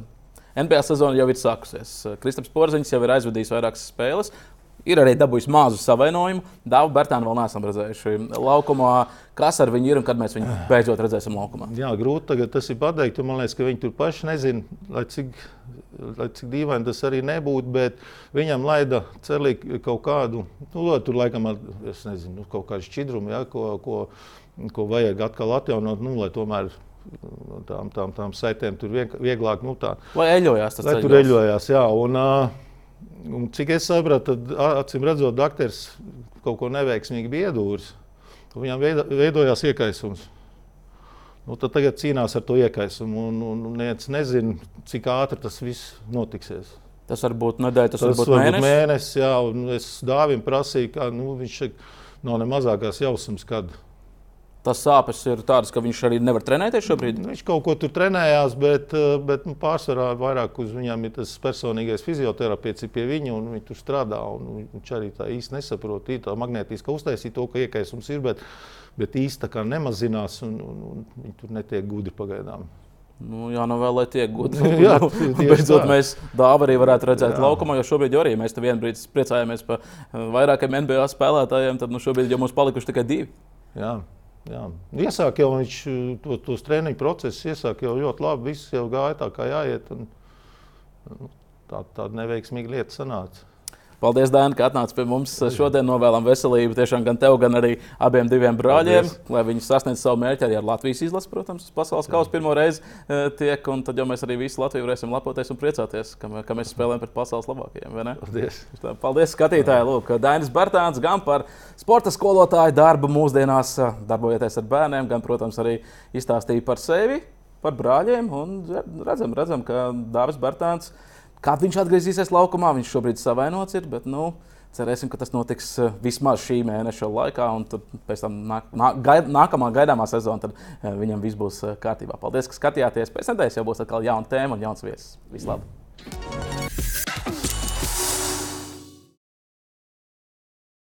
NBA sezona jau ir sākusies. Eh, Kristaps Porziņš jau ir aizvadījis vairākas spēles. Ir arī dabūjis mazu savainojumu. Dāvu Bērtānu vēl neesam redzējuši laukumā. Kas ar viņu ir un kad mēs viņu beidzot redzēsim laukumā? Jā, grūti tagad tas ir pateikt. Man liekas, ka viņi tur paši nezina, lai cik, lai cik dīvaini tas arī nebūtu. Bet viņam laida cerīgi kaut kādu, nu, tur laikam, es nezinu, kaut kādu šķidrumu, ja, ko, ko, ko vajag atkal atjaunot, nu, lai tomēr tām, tām, tām saitēm tur vieglāk. Nu, tā, lai eļojās tas lai tur eļojās, jā. Un, un, cik es sapratu, tad acīm redzot, doktors kaut ko neveiksmīgi bija iedūris. Viņam veidojās iekaisums. Nu, tad tagad cīnās ar to iekaisumu. Un, un, un neviens nezina, cik ātri tas viss notiksies. Tas var būt nedēļa, tas, tas var būt mēnesis. mēnesis jā, es dāvim prasīju, ka nu, viņš nav ne mazākās jausmas, kad Tas sāpes ir tādas, ka viņš arī nevar trenēties šobrīd. Viņš kaut ko tur trenējās, bet, eh, bet nu, pārsvarā vairāk uz viņiem ir tas personīgais fizioterapeits pie viņa, un viņi tur strādā. Viņš arī tā īsti nesaprot, ir tā magnētiska uztaisīta to, ka iekaisums ir, bet, bet īsti tā kā nemazinās, un, un, un viņi tur netiek gudri pagaidām. Nu, jā, nu vēl lai tiek gudri. (laughs) Nu, jā, Beidzot, mēs dāvā arī varētu redzēt jā. laukumā, jo šobrīd jau arī mēs te vienu brīdi priecājamies par vairākiem NBA spēlētājiem, tad nu, šobrīd jau mums palikuši tikai divi. Jā. Jā. Iesāk jau viņš to, tos treniņu procesus, iesāk jau ļoti labi. Viss jau gāja tā, kā jāiet. Un, nu, tā, tāda neveiksmīga lieta sanāca. Paldies, Dārn, ka atnācāt pie mums. Šodien novēlam veselību tiešām gan tev, gan arī abiem diviem brāļiem, Paldies. lai viņi sasniegtu savu mērķi arī ar Latvijas izlasi, protams, pasaules kausa pirmo reizi e, tiek. Tad jau mēs arī visi Latviju varēsim lepoties un priecāties, ka, ka mēs spēlējam pret pasaules labākajiem. Paldies. Paldies, skatītāji. Lūk, Dainis Bartāns gan par sporta skolotāju darbu mūsdienās, darbojoties ar bērniem, gan, protams, arī izstāstīja par sevi, par brāļiem. Un redzam, redzam ka Dāvis Bartāns ir Kad viņš atgriezīsies laukumā, viņš šobrīd savainots ir, bet nu, cerēsim, ka tas notiks eh, vismaz šī mēneša laikā, tad pēc tam nāk, nāk, gaid, nākamā gaidāmā sezona, tad eh, viņam viss būs eh, kārtībā. Paldies, ka skatījāties. Pēc nedēļas jau būs atkal jauna tēma un jauns viesis. Vislabāk!